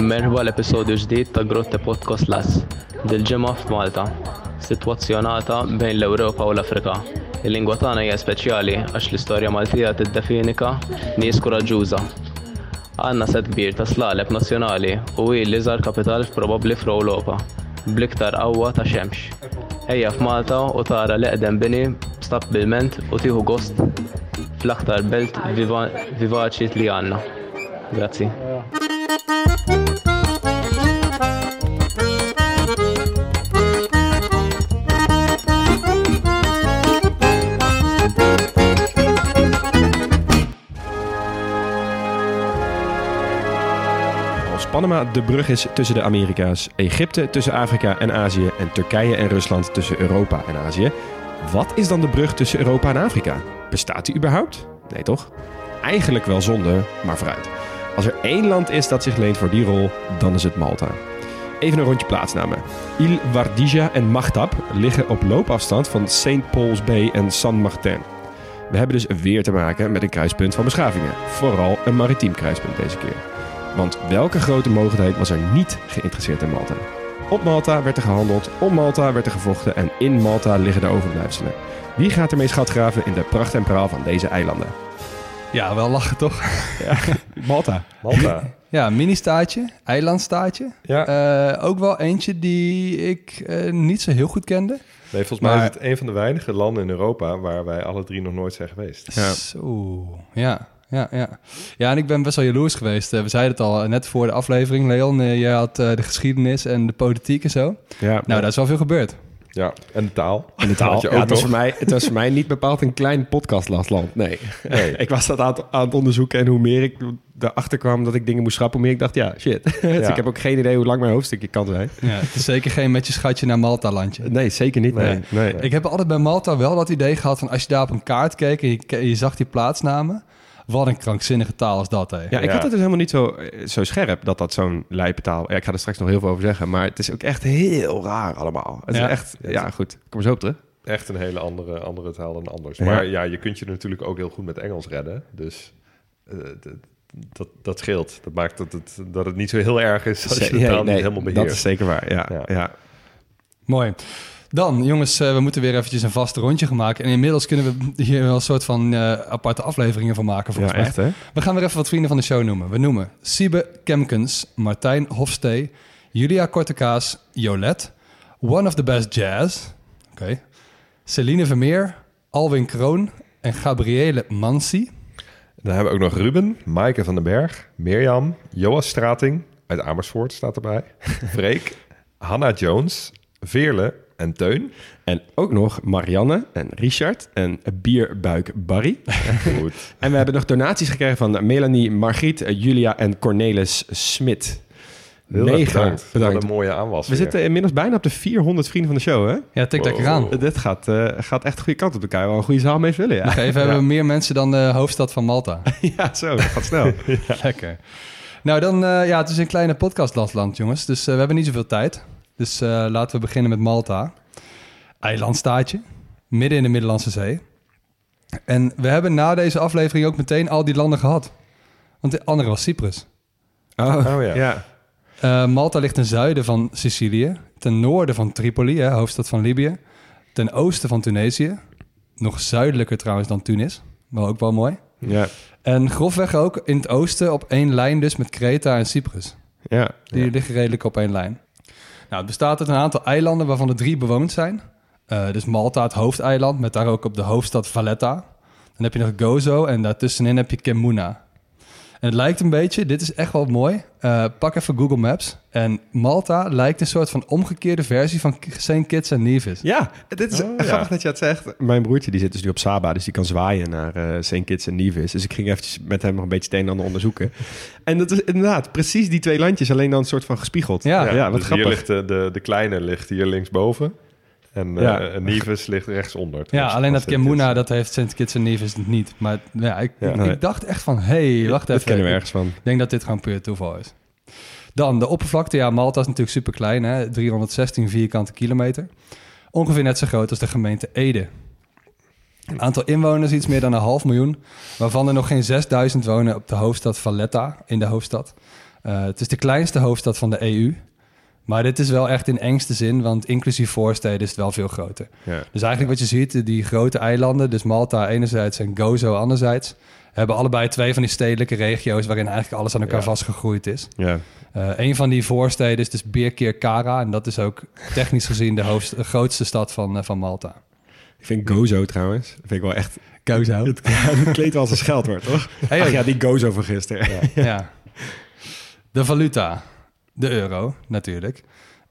Merħba l-episodju ġdid ta' Grotte Podcast Las, dil-ġemma f'Malta, situazzjonata bejn l-Ewropa u l-Afrika. Il-lingwa tagħna hija speċjali għax l-istorja Maltija tiddefinika nies kuraġuża. Għandna set kbir ta' slaleb nazzjonali u hi l-iżgħar kapital probabbli f'Ewropa, bliktar qawwa ta' xemx. Ejja f'Malta u tara l-eqdem bini stabbilment u tieħu gost fl-aktar belt vivaċi li għandna. Grazzi. Panama de brug is tussen de Amerika's, Egypte tussen Afrika en Azië en Turkije en Rusland tussen Europa en Azië, wat is dan de brug tussen Europa en Afrika? Bestaat die überhaupt? Nee toch? Eigenlijk wel zonde, maar vooruit. Als er één land is dat zich leent voor die rol, dan is het Malta. Even een rondje plaatsnamen. Il Wardija en Maghtab liggen op loopafstand van St. Paul's Bay en San Martin. We hebben dus weer te maken met een kruispunt van beschavingen. Vooral een maritiem kruispunt deze keer. Want welke grote mogelijkheid was er niet geïnteresseerd in Malta? Op Malta werd er gehandeld, om Malta werd er gevochten en in Malta liggen de overblijfselen. Wie gaat ermee schatgraven in de pracht en praal van deze eilanden? Ja, wel lachen toch? Malta. Malta. Ja, mini-staatje, eilandstaatje. Ja. Eh, ook wel eentje die ik eh, niet zo heel goed kende. Nee, volgens mij Maar- is het een van de weinige landen in Europa waar wij alle drie nog nooit zijn geweest. Ja. Zo, ja. Ja, ja. ja, en ik ben best wel jaloers geweest. Eh, we zeiden het al eh, net voor de aflevering, Leon. eh, jij had eh, de geschiedenis en de politiek en zo. Ja, Nou, daar is wel veel gebeurd. Ja, en de taal. in de taal. Ja, het, was voor mij, het was voor mij niet bepaald een klein podcastlastland. Nee. Nee. ik was dat aan het, aan het onderzoeken en hoe meer ik erachter kwam dat ik dingen moest schrappen, hoe meer ik dacht, ja, shit. dus Ja. ik heb ook geen idee hoe lang mijn hoofdstukje kan zijn. Ja, het is zeker geen met je schatje naar Malta-landje. Nee, zeker niet. Nee. nee. Ik heb altijd bij Malta wel dat idee gehad van als je daar op een kaart keek en je, je zag die plaatsnamen, wat een krankzinnige taal is dat, hè? Ja, ik Ja. had het dus helemaal niet zo, eh, zo scherp dat dat zo'n lijpe taal... Ja, ik ga er straks nog heel veel over zeggen, maar het is ook echt heel raar allemaal. Het Ja. is echt... Ja, goed. Ik kom er zo op terug. Echt een hele andere, andere taal dan anders. Maar ja, je kunt je natuurlijk ook heel goed met Engels redden. Dus eh, dat, dat scheelt. Dat maakt dat het, dat het niet zo heel erg is als je de taal nee, niet helemaal beheerst. Dat is zeker waar, ja. Ja. ja. Mooi. Dan, jongens, eh, we moeten weer eventjes een vast rondje gaan maken. En inmiddels kunnen we hier wel een soort van eh, aparte afleveringen van maken, volgens Ja, mij. echt hè? We gaan weer even wat vrienden van de show noemen. We noemen Siebe Kemkens, Martijn Hofstee, Julia Kortekaas, Jolet, One of the Best Jazz, oké, Celine Vermeer, Alwin Kroon en Gabriele Mansi. Dan hebben we ook nog Ruben, Maaike van den Berg, Mirjam, Joas Strating uit Amersfoort staat erbij. Freek, Hanna Jones, Veerle en Teun. En ook nog Marianne en Richard en Bierbuik Barry. Goed. En we hebben nog donaties gekregen van Melanie, Margriet, eh, Julia en Cornelis Smit. Heel erg Mega bedankt. bedankt. Wat een mooie aanwas. We weer. zitten inmiddels bijna op de 400 vrienden van de show, hè? Ja, tik dat Wow. eraan. Dit gaat, eh, gaat echt de goede kant op elkaar. Wel een goede zaal mee vullen, ja. Nog even hebben we meer mensen dan de hoofdstad van Malta. Ja, zo. Dat gaat snel. Lekker. Nou, dan, eh, ja, het is een kleine podcastlandland, jongens. Dus we hebben niet zoveel tijd. Dus eh, laten we beginnen met Malta. Eilandstaatje, midden in de Middellandse Zee. En we hebben na deze aflevering ook meteen al die landen gehad. Want de andere was Cyprus. Oh, Oh ja. ja. Eh, Malta ligt ten zuiden van Sicilië, ten noorden van Tripoli, hè, hoofdstad van Libië, ten oosten van Tunesië, nog zuidelijker trouwens dan Tunis, maar ook wel mooi. Ja. En grofweg ook in het oosten op één lijn dus met Kreta en Cyprus. Ja. Die liggen redelijk op één lijn. Nou, het bestaat uit een aantal eilanden waarvan er drie bewoond zijn. Eh, dus Malta, het hoofdeiland, met daar ook op de hoofdstad Valletta. Dan heb je nog Gozo en daartussenin heb je Kemuna. En het lijkt een beetje, dit is echt wel mooi. Eh, pak even Google Maps. En Malta lijkt een soort van omgekeerde versie van St. Kitts en Nevis. Ja, dit is Oh, ja. grappig dat je het zegt. Mijn broertje die zit dus nu op Saba, dus die kan zwaaien naar eh St. Kitts en Nevis. Dus ik ging eventjes met hem nog een beetje het een en ander onderzoeken. En dat is inderdaad precies die twee landjes, alleen dan een soort van gespiegeld. Ja. ja, wat dus grappig. Hier ligt de, de, de kleine ligt hier linksboven. En eh Ja. Nevis ligt rechtsonder. Ja, alleen dat dit- dat heeft St. Kitts en Nevis niet. Maar ja, ik, Ja. ik, Nee. ik dacht echt van, hé, hey, wacht dat even. kennen we Ik- ergens van. Ik denk dat dit gewoon puur toeval is. Dan de oppervlakte. Ja, Malta is natuurlijk super klein, hè? 316 vierkante kilometer. Ongeveer net zo groot als de gemeente Ede. Aantal inwoners iets meer dan een half miljoen, waarvan er nog geen 6000 wonen op de hoofdstad Valletta, in de hoofdstad. Eh, het is de kleinste hoofdstad van de EU. Maar dit is wel echt in engste zin, want inclusief voorsteden is het wel veel groter. Ja. Dus eigenlijk wat je ziet, die grote eilanden, dus Malta enerzijds en Gozo anderzijds, hebben allebei twee van die stedelijke regio's waarin eigenlijk alles aan elkaar Ja. vastgegroeid is. Ja. Eh, een van die voorsteden is dus Birkirkara en dat is ook technisch gezien de, hoofd, de grootste stad van, eh, van Malta. Ik vind Gozo trouwens, dat vind ik wel echt... Gozo? Het, het klinkt wel als een scheldwoord, toch? Hey, Ach ja, die Gozo van gisteren. ja. De valuta, de euro natuurlijk.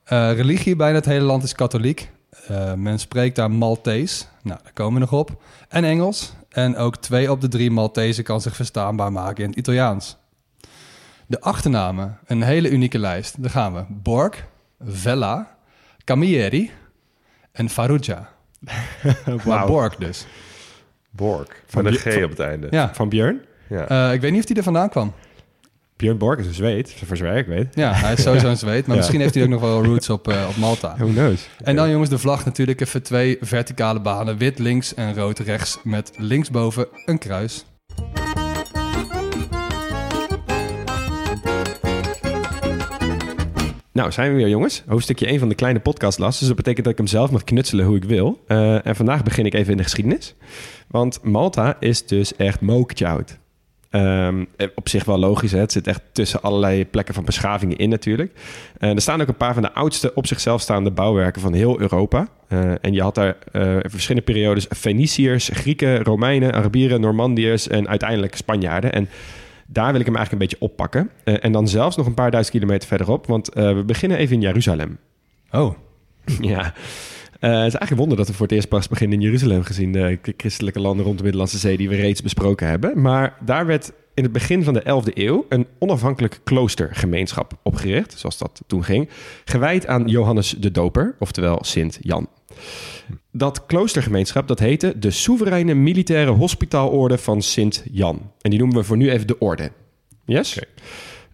Eh, religie bijna het hele land is katholiek. Eh, men spreekt daar Maltees, nou daar komen we nog op. En Engels. En ook twee op de drie Maltezen kan zich verstaanbaar maken in het Italiaans. De achternamen, een hele unieke lijst. Daar gaan we. Borg, Vella, Camilleri en Farrugia. Maar Wauw. Borg dus. Borg. Van die- G van- op het einde. Ja, Van Björn? Ja. eh, ik weet niet of hij er vandaan kwam. Björn Borg is een Zweed, voor zover ik weet. Ja, hij is sowieso een Zweed. Maar Ja. misschien heeft hij ook nog wel roots op, eh, op Malta. Who knows? En dan jongens, de vlag natuurlijk even twee verticale banen. Wit links en rood rechts. Met linksboven een kruis. Nou, zijn we weer jongens. Hoofdstukje 1 van de kleine podcastlas. Dus dat betekent dat ik hem zelf mag knutselen hoe ik wil. Eh, en vandaag begin ik even in de geschiedenis. Want Malta is dus echt mokertje Ehm, eh, op zich wel logisch, hè? het zit echt tussen allerlei plekken van beschavingen in natuurlijk. Eh, er staan ook een paar van de oudste op zichzelf staande bouwwerken van heel Europa. Eh, en je had daar verschillende periodes Feniciërs, Grieken, Romeinen, Arabieren, Normandiërs en uiteindelijk Spanjaarden. En daar wil ik hem eigenlijk een beetje oppakken. En dan zelfs nog een paar duizend kilometer verderop, want we beginnen even in Jeruzalem. Oh, Ja, het is eigenlijk een wonder dat we voor het eerst pas beginnen in Jeruzalem, gezien de christelijke landen rond de Middellandse Zee die we reeds besproken hebben. Maar daar werd in het begin van de 11e eeuw een onafhankelijk kloostergemeenschap opgericht, zoals dat toen ging, gewijd aan Johannes de Doper, oftewel Sint Jan. Dat kloostergemeenschap dat heette de Soevereine Militaire Hospitaalorde van Sint Jan. En die noemen we voor nu even de orde. Yes?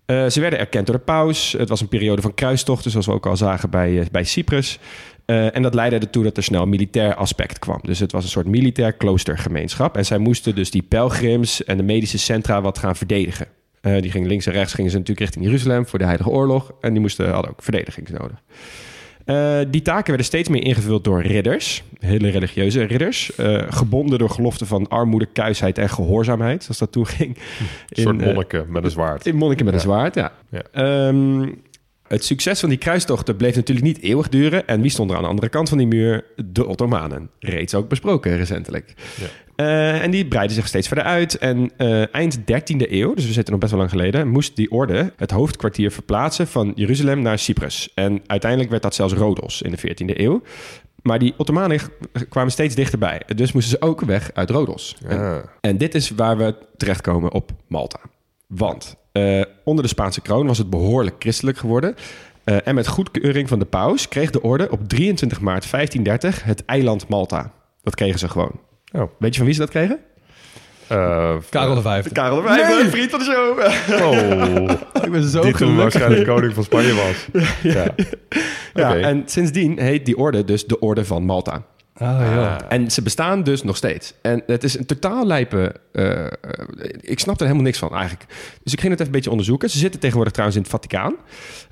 Eh, ze werden erkend door de paus. Het was een periode van kruistochten, zoals we ook al zagen bij, eh, bij Cyprus. Eh, en dat leidde ertoe dat er snel een militair aspect kwam. Dus het was een soort militair kloostergemeenschap. En zij moesten dus die pelgrims en de medische centra wat gaan verdedigen. Eh, die gingen links en rechts gingen ze natuurlijk richting Jeruzalem voor de Heilige Oorlog. En die moesten, hadden ook verdediging nodig. Eh, die taken werden steeds meer ingevuld door ridders, hele religieuze ridders, gebonden door geloften van armoede, kuisheid en gehoorzaamheid, zoals dat toen ging. Een soort monniken met een zwaard. in monniken met een zwaard, ja. Ja. Ehm, het succes van die kruistochten bleef natuurlijk niet eeuwig duren. En wie stond er aan de andere kant van die muur? De Ottomanen. Reeds ook besproken recentelijk. Ja. Eh, en die breidden zich steeds verder uit. En eh, eind 13e eeuw, dus we zitten nog best wel lang geleden... moest die orde het hoofdkwartier verplaatsen van Jeruzalem naar Cyprus. En uiteindelijk werd dat zelfs Rhodos in de 14e eeuw. Maar die Ottomanen kwamen steeds dichterbij. Dus moesten ze ook weg uit Rhodos. En Ja. en dit is waar we terechtkomen op Malta. Want eh, onder de Spaanse kroon was het behoorlijk christelijk geworden. Eh, en met goedkeuring van de paus kreeg de orde op 23 maart 1530 het eiland Malta. Dat kregen ze gewoon. Oh. Weet je van wie ze dat kregen? Eh, Karel de Vijfde. Karel de Vijfde, vriend van de show. Oh, Ik ben zo die toen waarschijnlijk koning van Spanje was. Ja. Ja, en sindsdien heet die orde dus de Orde van Malta. Ah, ja. En ze bestaan dus nog steeds. En het is een totaal lijpe... eh, eh, ik snap er helemaal niks van eigenlijk. Dus ik ging het even een beetje onderzoeken. Ze zitten tegenwoordig trouwens in het Vaticaan.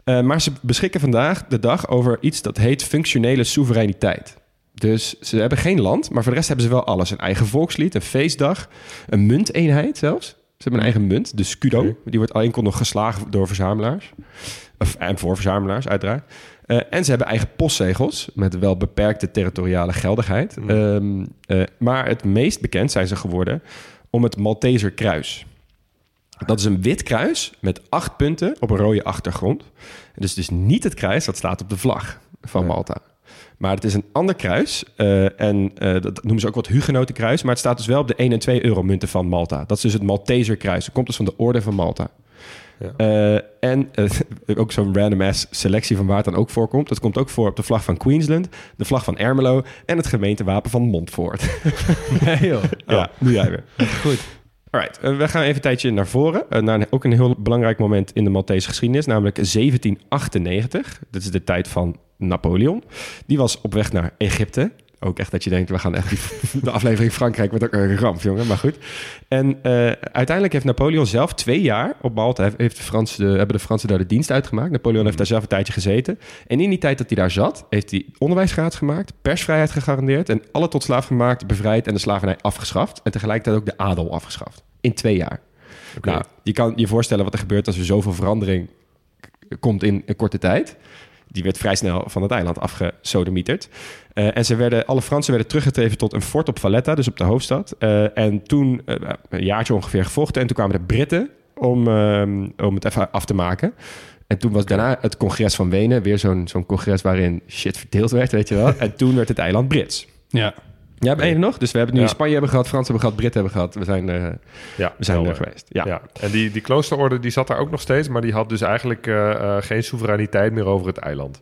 Eh, maar ze beschikken vandaag de dag over iets dat heet functionele soevereiniteit. Dus ze hebben geen land, maar voor de rest hebben ze wel alles. Een eigen volkslied, een feestdag, een munteenheid zelfs. Ze hebben een eigen munt, de scudo. Die wordt alleen nog geslagen door verzamelaars. Of, en voor verzamelaars, uiteraard. Eh, en ze hebben eigen postzegels met wel beperkte territoriale geldigheid. Ehm, eh, maar het meest bekend zijn ze geworden om het Malteser kruis. Dat is een wit kruis met acht punten op een rode achtergrond. Dus het is niet het kruis dat staat op de vlag van Malta. Maar het is een ander kruis. eh, en dat noemen ze ook wat Hugenotenkruis. Maar het staat dus wel op de 1 en 2 euro munten van Malta. Dat is dus het Malteser kruis. Dat komt dus van de orde van Malta. Eh, en eh, ook zo'n random ass selectie van waar het dan ook voorkomt. Dat komt ook voor op de vlag van Queensland, de vlag van Ermelo en het gemeentewapen van Montfort. Nee joh. ja, nu jij weer. Goed. Alright, eh, we gaan even een tijdje naar voren. naar een- ook een heel belangrijk moment in de Maltese geschiedenis, namelijk 1798. Dat is de tijd van Napoleon. Die was op weg naar Egypte. Ook echt dat je denkt, we gaan echt die, de aflevering Frankrijk wordt ook een ramp, jongen. Maar goed. En eh, uiteindelijk heeft Napoleon zelf twee jaar op Malta... Heeft de Fransen, de- hebben de Fransen daar de dienst uitgemaakt. Napoleon heeft daar zelf een tijdje gezeten. En in die tijd dat hij daar zat, heeft hij onderwijsgraad gemaakt... persvrijheid gegarandeerd en alle tot slaaf gemaakt, bevrijd... en de slavernij afgeschaft. En tegelijkertijd ook de adel afgeschaft. In twee jaar. Nou, je kan je voorstellen wat er gebeurt als er zoveel verandering komt in een korte tijd. Die werd vrij snel van het eiland afgesodemieterd. Eh, en ze werden, alle Fransen werden teruggetreven tot een fort op Valletta, dus op de hoofdstad. Eh, en toen, eh, een jaartje ongeveer gevochten. En toen kwamen de Britten om, om het even af te maken. En toen was daarna het congres van Wenen. Weer zo'n zo'n congres waarin shit verdeeld werd, weet je wel. en toen werd het eiland Brits. Ja. Ja, ben je er nog? Dus we hebben nu Ja. in Spanje hebben gehad, Fransen hebben gehad, Britten hebben gehad. We zijn, eh, Ja, we zijn er geweest. Ja. Ja. en die, die kloosterorde die zat daar ook nog steeds, maar die had dus eigenlijk eh, eh, geen soevereiniteit meer over het eiland.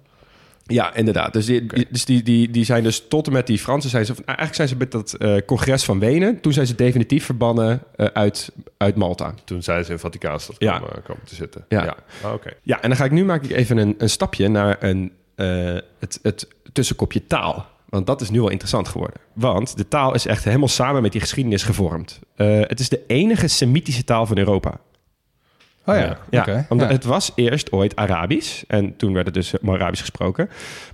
Ja, inderdaad. Dus, die, dus die, die, die zijn dus tot en met die Fransen zijn ze... nou, Eigenlijk zijn ze met dat eh, congres van Wenen... toen zijn ze definitief verbannen uit, uit Malta. Toen zijn ze in Vaticaanstad Ja. komen, komen te zitten. Ja. ja. Ah, Oké. Ja, en dan ga ik nu maak ik even een, een stapje naar een, het, het tussenkopje taal. Want dat is nu wel interessant geworden. Want de taal is echt helemaal samen met die geschiedenis gevormd. Eh, het is de enige Semitische taal van Europa. Oh ja, Ja, oké. omdat Ja. het was eerst ooit Arabisch. En toen werd het dus maar Arabisch gesproken.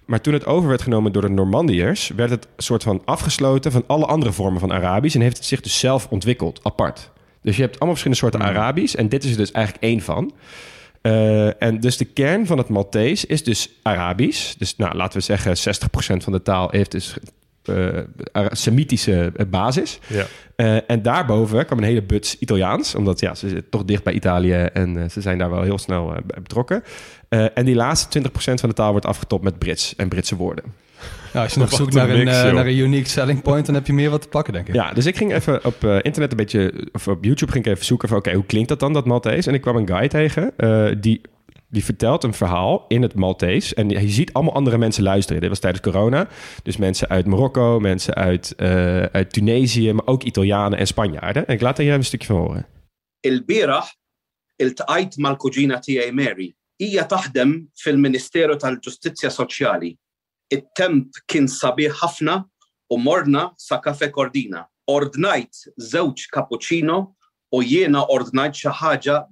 Maar toen het over werd genomen door de Normandiërs... werd het soort van afgesloten van alle andere vormen van Arabisch... en heeft het zich dus zelf ontwikkeld, apart. Dus je hebt allemaal verschillende soorten Hmm. Arabisch... en dit is er dus eigenlijk één van. Eh, en dus de kern van het Maltees is dus Arabisch. Dus nou, laten we zeggen 60% van de taal heeft dus... eh, Semitische eh, basis. Ja. Eh, en daarboven kwam een hele buts Italiaans. Omdat ja, ze zitten toch dicht bij Italië en ze zijn daar wel heel snel bij betrokken. En die laatste 20% van de taal wordt afgetopt met Brits en Britse woorden. Nou, als je nog zoekt naar, een, uniek eh, naar een unique selling point, dan heb je meer wat te pakken, denk ik. Ja, dus ik ging even op eh, internet een beetje, of op YouTube ging ik even zoeken van, oké, hoe klinkt dat dan, dat Maltese? En ik kwam een guy tegen eh, die, die vertelt een verhaal in het Maltese. En je ziet allemaal andere mensen luisteren. Dit was tijdens corona. Dus mensen uit Marokko, mensen uit, uit Tunesië, maar ook Italianen en Spanjaarden. En ik laat er hier een stukje van horen. El Birah, el Ta'ait Malkogina Mary. Ia fil ministero tal justitia sociali it-temp kien sabiħ ħafna u morna sa kafe kordina. Ordnajt cappuccino u jiena ordnajt xi ħaġa.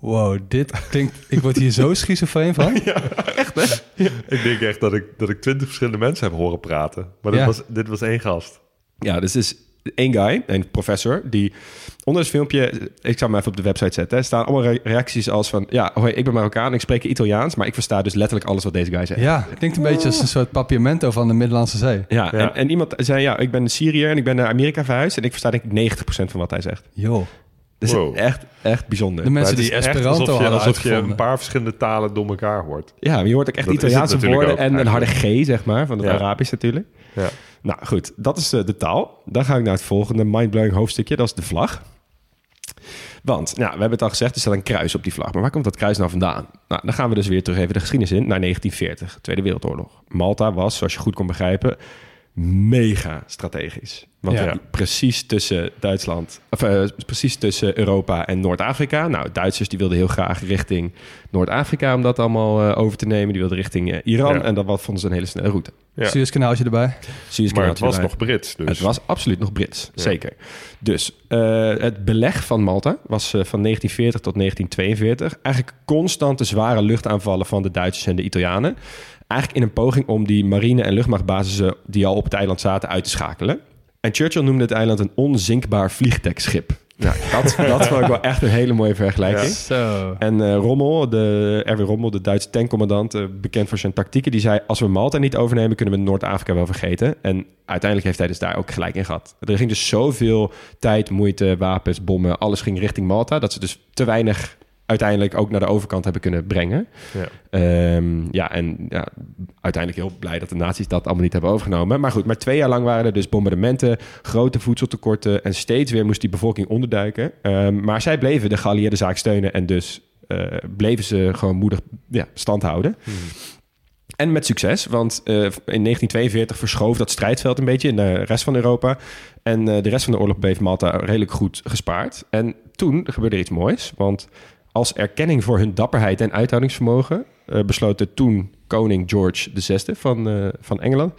Wow, dit klinkt... Ik word hier zo schizofreen van. ja, echt hè? Ik denk echt dat ik, dat ik twintig verschillende mensen heb horen praten. Maar dit, was, dit was één gast. Ja, dus is één guy, een professor, die onder het filmpje, ik zal hem even op de website zetten, staan allemaal re- reacties als van, ja, hoi, ik ben Marokkaan, ik spreek Italiaans, maar ik versta dus letterlijk alles wat deze guy zegt. Ja, het klinkt een beetje als een soort papiamento van de Middellandse Zee. Ja, Ja. En, en iemand zei, ja, ik ben een Syriër en ik ben naar Amerika verhuisd en ik versta denk ik 90% van wat hij zegt. Joh. Dus Wow. echt, echt bijzonder. De mensen die is Esperanto alsof je, hadden alsof je een paar verschillende talen door elkaar hoort. Ja, maar je hoort ook echt Dat is Italiaanse woorden ook, en een harde. G, zeg maar, van het Ja. Arabisch natuurlijk. Ja. Nou goed, dat is eh, de taal. Dan ga ik naar het volgende mindblowing hoofdstukje, dat is de vlag. Want, nou, we hebben het al gezegd, er staat een kruis op die vlag. Maar waar komt dat kruis nou vandaan? Nou, dan gaan we dus weer terug even de geschiedenis in, naar 1940, Tweede Wereldoorlog. Malta was, zoals je goed kon begrijpen, mega strategisch. Want Ja. ja, precies tussen Duitsland, of eh, precies tussen Europa en Noord-Afrika. Nou, Duitsers die wilden heel graag richting Noord-Afrika om dat allemaal eh, over te nemen. Die wilden richting eh, Iran Ja. en dat was- vonden ze een hele snelle route. Ja. Suezkanaaltje erbij. Suezkanaal Maar het was erbij. nog Brits. Dus. Het was absoluut nog Brits, Ja. zeker. Dus eh, het beleg van Malta was eh, van 1940 tot 1942 eigenlijk constante zware luchtaanvallen van de Duitsers en de Italianen. Eigenlijk in een poging om die marine- en luchtmachtbasissen die al op het eiland zaten uit te schakelen. En Churchill noemde het eiland een onzinkbaar vliegdekschip. Nou, dat, dat vond ik wel echt een hele mooie vergelijking. Zo. En eh, Rommel, de, Erwin Rommel, de Duitse tankcommandant, eh, bekend voor zijn tactieken, die zei: Als we Malta niet overnemen, kunnen we Noord-Afrika wel vergeten. En uiteindelijk heeft hij dus daar ook gelijk in gehad. Er ging dus zoveel tijd, moeite, wapens, bommen, alles ging richting Malta, dat ze dus te weinig uiteindelijk ook naar de overkant hebben kunnen brengen. Ja. Ehm, ja, en ja, uiteindelijk heel blij dat de nazi's dat allemaal niet hebben overgenomen. Maar goed, maar twee jaar lang waren er dus bombardementen, grote voedseltekorten en steeds weer moest die bevolking onderduiken. Ehm, maar zij bleven de geallieerde zaak steunen en dus eh, bleven ze gewoon moedig ja, stand houden. En met succes, want eh, in 1942 verschoof dat strijdveld een beetje in de rest van Europa. En eh, de rest van de oorlog bleef Malta redelijk goed gespaard. En toen gebeurde er iets moois, want als erkenning voor hun dapperheid en uithoudingsvermogen... eh, besloot de toen koning George VI van, eh, van Engeland...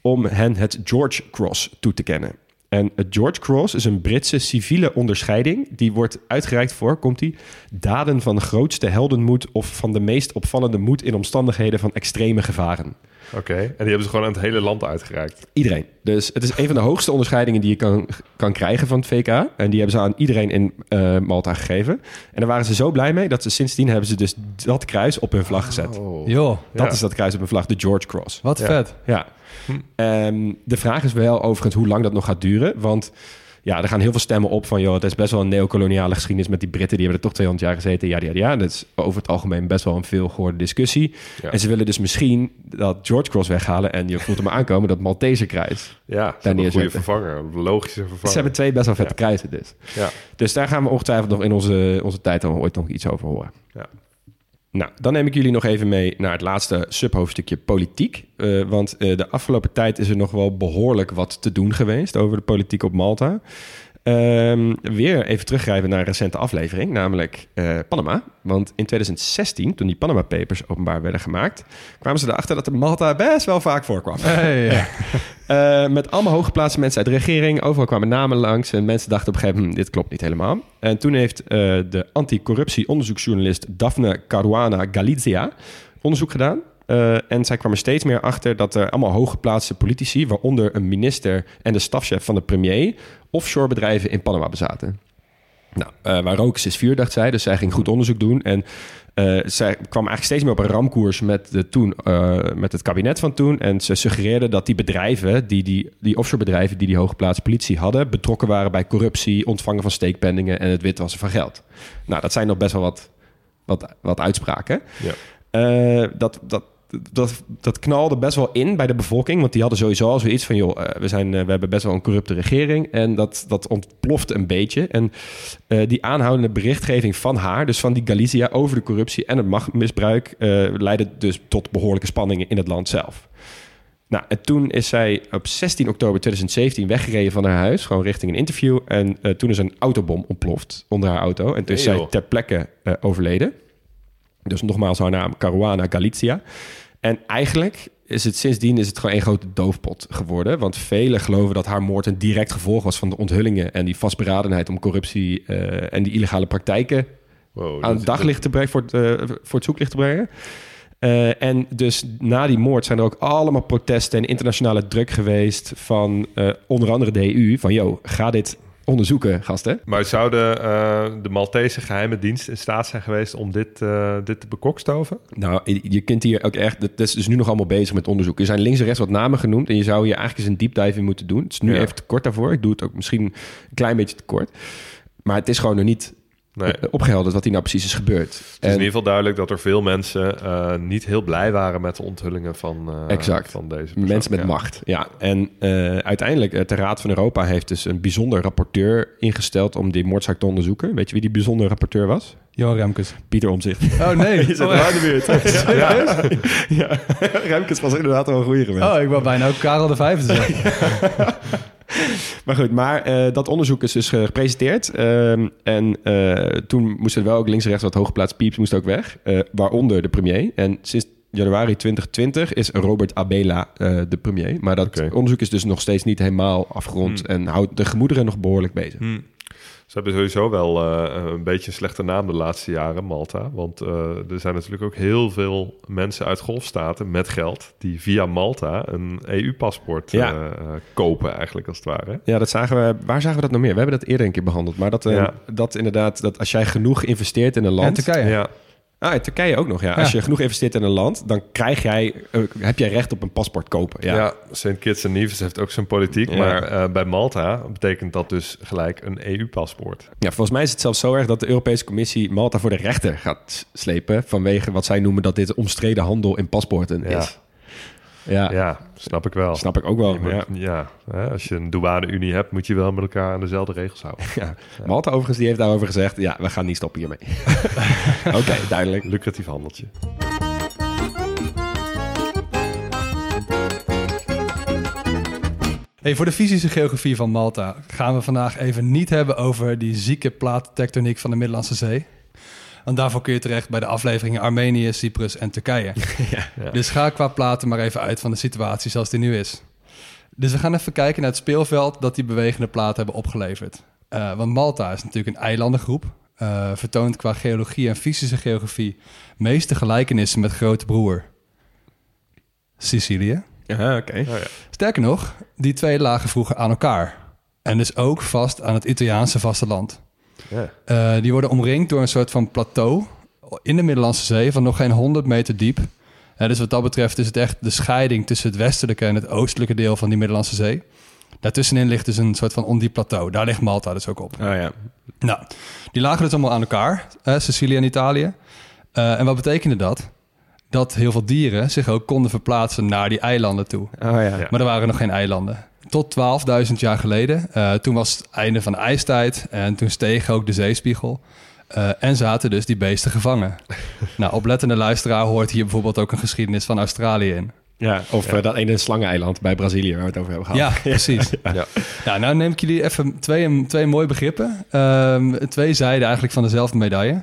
om hen het George Cross toe te kennen. En het George Cross is een Britse civiele onderscheiding. Die wordt uitgereikt voor, komt die, daden van grootste heldenmoed of van de meest opvallende moed in omstandigheden van extreme gevaren. Oké, en die hebben ze gewoon aan het hele land uitgereikt. Iedereen. Dus het is een van de hoogste onderscheidingen die je kan, kan krijgen van het VK. En die hebben ze aan iedereen in eh, Malta gegeven. En daar waren ze zo blij mee dat ze sindsdien hebben ze dus dat kruis op hun vlag gezet. Joh, Dat Ja. is dat kruis op hun vlag, de George Cross. wat Ja. vet. Ja. Ehm, de vraag is wel overigens hoe lang dat nog gaat duren. Want ja, er gaan heel veel stemmen op van... joh, het is best wel een neocoloniale geschiedenis met die Britten. Die hebben er toch 200 jaar gezeten. Ja, ja, ja. Dat is over het algemeen best wel een veel gehoorde discussie. Ja. En ze willen dus misschien dat George Cross weghalen... en je voelt hem aankomen, dat Maltese kruis. Ja, hebben een goede vervanger, een logische vervanger. Ze hebben twee best wel vette Ja. kruisen dus. Ja. Dus daar gaan we ongetwijfeld nog in onze, onze tijd dan ooit nog iets over horen. Ja. Nou, dan neem ik jullie nog even mee naar het laatste subhoofdstukje politiek. Eh, want eh, de afgelopen tijd is er nog wel behoorlijk wat te doen geweest over de politiek op Malta. Ehm, weer even teruggrijpen naar een recente aflevering, namelijk eh, Panama. Want in 2016, toen die Panama Papers openbaar werden gemaakt, kwamen ze erachter dat de Malta best wel vaak voorkwam. Hey. Eh, met allemaal hooggeplaatste mensen uit de regering. Overal kwamen namen langs. En mensen dachten op een gegeven moment, hm, dit klopt niet helemaal. En toen heeft eh, de anticorruptie-onderzoeksjournalist Daphne Caruana Galizia onderzoek gedaan. En zij kwam er steeds meer achter dat er allemaal hooggeplaatste politici... waaronder een minister en de stafchef van de premier... offshore bedrijven in Panama bezaten. Nou, eh, waar rook is, is vuur, dacht zij. Dus zij ging goed onderzoek doen. En eh, zij kwam eigenlijk steeds meer op een ramkoers met, de toen, eh, met het kabinet van toen. En ze suggereerde dat die bedrijven, die, die, die offshore bedrijven die die hooggeplaatste politie hadden, betrokken waren bij corruptie, ontvangen van steekpenningen en het witwassen van geld. Nou, dat zijn nog best wel wat, wat, wat uitspraken. Ja. Dat, dat, dat, dat knalde best wel in bij de bevolking. Want die hadden sowieso al zoiets van... joh, eh, we, zijn, eh, we hebben best wel een corrupte regering. En dat, dat ontplofte een beetje. En eh, die aanhoudende berichtgeving van haar... dus van die Galicia over de corruptie en het machtmisbruik... leidde dus tot behoorlijke spanningen in het land zelf. Nou, en toen is zij op 16 oktober 2017 weggereden van haar huis, gewoon richting een interview. En toen is een autobom ontploft onder haar auto. En toen is Nee, zij ter plekke overleden. Dus nogmaals haar naam, Caruana Galizia. En eigenlijk is het sindsdien is het gewoon één grote doofpot geworden. Want velen geloven dat haar moord een direct gevolg was van de onthullingen... en die vastberadenheid om corruptie eh, en die illegale praktijken Wow, aan het daglicht te brengen, voor het, eh, voor het zoeklicht te brengen. Eh, en dus na die moord zijn er ook allemaal protesten en internationale druk geweest van onder andere de EU. Van, yo, ga dit onderzoeken, gasten. Maar zouden eh, de Maltese geheime dienst in staat zijn geweest om dit, eh, dit te bekokstoven? Nou, je- je kunt hier ook echt... Het is dus nu nog allemaal bezig met onderzoek. Er zijn links en rechts wat namen genoemd... en je zou hier eigenlijk eens een deep dive in moeten doen. Het is nu Ja. even te kort daarvoor. Ik doe het ook misschien een klein beetje te kort. Maar het is gewoon nog niet Nee. eh, opgehelderd wat hier nou precies is gebeurd. Het is En- in ieder geval duidelijk dat er veel mensen eh, niet heel blij waren met de onthullingen van, eh, Exact. van deze persoon. Mensen met Ja. macht, ja. En eh, uiteindelijk, de Raad van Europa heeft dus een bijzonder rapporteur ingesteld om die moordzaak te onderzoeken. Weet je wie die bijzondere rapporteur was? Johan Remkes. Pieter Omzicht. Oh nee. Je zit oh, aan de buurt. ja. ja. Remkes was inderdaad wel een goede geweest. oh, ik wou bijna ook Karel de Vijfde zeggen. Maar goed, maar eh, dat onderzoek is dus eh, gepresenteerd. Ehm, en eh, toen moesten er wel ook links en rechts wat hooggeplaatst pieps moest ook weg. waaronder de premier. En sinds januari 2020 is Robert Abela de premier. Maar dat onderzoek is dus nog steeds niet helemaal afgerond. En houdt de gemoederen nog behoorlijk bezig. Hm. Ze hebben sowieso wel eh, een beetje een slechte naam de laatste jaren, Malta. Want eh, er zijn natuurlijk ook heel veel mensen uit golfstaten met geld... die via Malta een EU-paspoort Ja. eh, eh, kopen eigenlijk, als het ware. Ja, dat zagen we. Waar zagen we dat nog meer? We hebben dat eerder een keer behandeld. Maar dat, eh, Ja. dat inderdaad, dat als jij genoeg investeert in een En land. Turkije. Ja, Ah, in Turkije ook nog, ja. Als je genoeg investeert in een land, dan krijg jij, eh, heb jij recht op een paspoort kopen. Ja. ja. St. Kitts en Nevis heeft ook zijn politiek. Ja. Maar eh, bij Malta betekent dat dus gelijk een EU-paspoort. Ja, volgens mij is het zelfs zo erg dat de Europese Commissie Malta voor de rechter gaat slepen. Vanwege wat zij noemen dat dit omstreden handel in paspoorten Ja. is. Ja, Ja, snap ik wel. snap ik ook wel. Moet- Ja. ja, hè, als je een douane-unie hebt, moet je wel met elkaar aan dezelfde regels houden. Ja. Malta overigens, die heeft daarover gezegd, ja, we gaan niet stoppen hiermee. Oké, duidelijk. Lucratief handeltje. Hey, voor de fysische geografie van Malta gaan we vandaag even niet hebben over die zieke plaattectoniek van de Middellandse Zee. Want daarvoor kun je terecht bij de afleveringen Armenië, Cyprus en Turkije. Dus ga qua platen maar even uit van de situatie zoals die nu is. Dus we gaan even kijken naar het speelveld dat die bewegende platen hebben opgeleverd. Eh, want Malta is natuurlijk een eilandengroep. eh, vertoont qua geologie en fysische geografie meeste gelijkenissen met grote broer Sicilië. Ja, oké. Sterker nog, die twee lagen vroeger aan elkaar. En dus ook vast aan het Italiaanse vasteland. Eh, die worden omringd door een soort van plateau in de Middellandse Zee van nog geen 100 meter diep. Eh, dus wat dat betreft is het echt de scheiding tussen het westelijke en het oostelijke deel van die Middellandse Zee. Daartussenin ligt dus een soort van ondiep plateau. Daar ligt Malta dus ook op. Oh ja. Nou, die lagen dus allemaal aan elkaar, hè, Sicilië en Italië. Eh, en wat betekende dat? Dat heel veel dieren zich ook konden verplaatsen naar die eilanden toe. Oh. Ja. Maar er waren nog geen eilanden. Tot 12.000 jaar geleden. Eh, toen was het einde van de ijstijd. En toen steeg ook de zeespiegel. Eh, en zaten dus die beesten gevangen. nou, oplettende luisteraar hoort hier bijvoorbeeld ook een geschiedenis van Australië in. Ja, of eh, dat ene slangeneiland bij Brazilië waar we het over hebben gehad. Ja, precies. Ja. Nou, nou neem ik jullie even twee, twee mooie begrippen. Ehm, twee zijden eigenlijk van dezelfde medaille.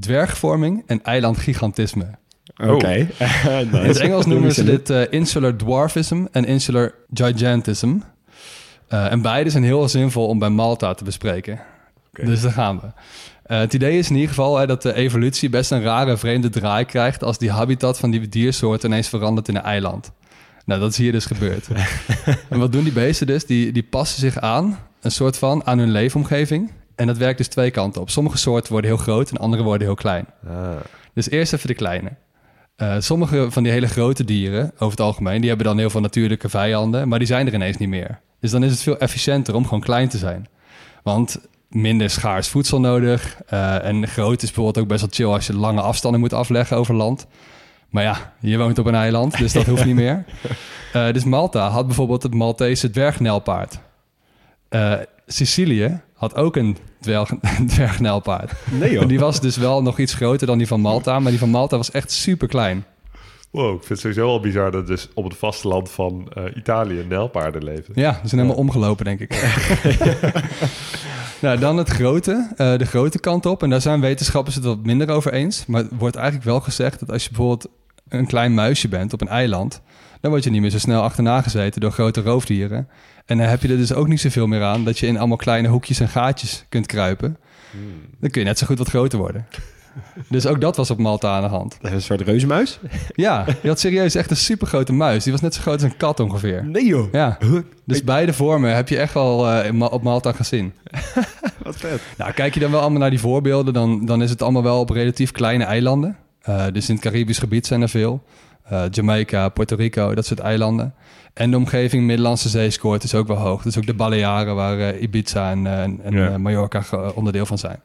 Dwergvorming en eilandgigantisme. Oké. In het Engels noemen ze dit eh, insular dwarfism en insular gigantism. Eh, en beide zijn heel zinvol om bij Malta te bespreken. Dus daar gaan we. Eh, het idee is in ieder geval hè, dat de evolutie best een rare, vreemde draai krijgt... als die habitat van die diersoort ineens verandert in een eiland. Nou, dat is hier dus gebeurd. en wat doen die beesten dus? Die, die passen zich aan, een soort van, aan hun leefomgeving. En dat werkt dus twee kanten op. Sommige soorten worden heel groot en andere worden heel klein. Ah, Dus eerst even de kleine. Eh, sommige van die hele grote dieren, over het algemeen, die hebben dan heel veel natuurlijke vijanden, maar die zijn er ineens niet meer. Dus dan is het veel efficiënter om gewoon klein te zijn. Want minder schaars voedsel nodig. eh, en groot is bijvoorbeeld ook best wel chill als je lange afstanden moet afleggen over land. Maar ja, je woont op een eiland, dus dat hoeft niet meer. Eh, dus Malta had bijvoorbeeld het Maltese dwergnelpaard. Sicilië had ook een dwerg, dwergnelpaard. Nee joh. Die was dus wel nog iets groter dan die van Malta, maar die van Malta was echt super klein. wow, ik vind het sowieso al bizar dat dus op het vasteland van eh, Italië nijlpaarden leven. Ja, die zijn helemaal omgelopen, denk ik. nou, dan het grote, eh, de grote kant op. En daar zijn wetenschappers het wat minder over eens. Maar het wordt eigenlijk wel gezegd dat als je bijvoorbeeld een klein muisje bent op een eiland... dan word je niet meer zo snel achterna gezeten door grote roofdieren. En dan heb je er dus ook niet zoveel meer aan... dat je in allemaal kleine hoekjes en gaatjes kunt kruipen. Dan kun je net zo goed wat groter worden. Dus ook dat was op Malta aan de hand. Een soort reuzenmuis? Ja, je had serieus echt een supergrote muis. Die was net zo groot als een kat ongeveer. Nee joh. Ja, dus beide vormen heb je echt al eh, op Malta gezien. Wat vet. Nou, kijk je dan wel allemaal naar die voorbeelden, dan, dan is het allemaal wel op relatief kleine eilanden. Eh, dus in het Caribisch gebied zijn er veel. Eh, Jamaica, Puerto Rico, dat soort eilanden. En de omgeving Middellandse Zee scoort is ook wel hoog. Dus ook de Balearen, waar eh, Ibiza en, eh, en Mallorca onderdeel van zijn.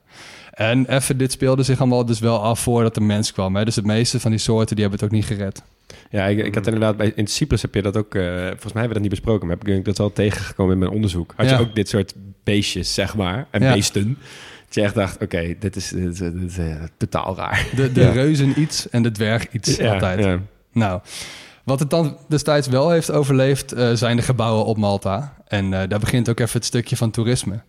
En even, dit speelde zich allemaal dus wel af voordat de mens kwam. Hè? Dus de meeste van die soorten, die hebben het ook niet gered. Ja, ik, ik had inderdaad bij in Cyprus heb je dat ook. volgens mij hebben we dat niet besproken, maar heb ik dat wel tegengekomen in mijn onderzoek. Had Ja. je ook dit soort beestjes, zeg maar, en Ja. beesten. Dat je echt dacht, oké, dit is, dit is, dit is, totaal raar. De, de Ja. reuzen iets en de dwerg iets Ja, altijd. Nou, wat het dan destijds wel heeft overleefd, eh, zijn de gebouwen op Malta. En eh, daar begint ook even het stukje van toerisme.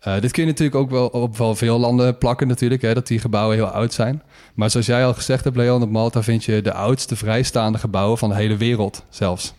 Eh, dit kun je natuurlijk ook wel op wel veel landen plakken natuurlijk, hè, dat die gebouwen heel oud zijn. Maar zoals jij al gezegd hebt, Leon, op Malta vind je de oudste vrijstaande gebouwen van de hele wereld zelfs.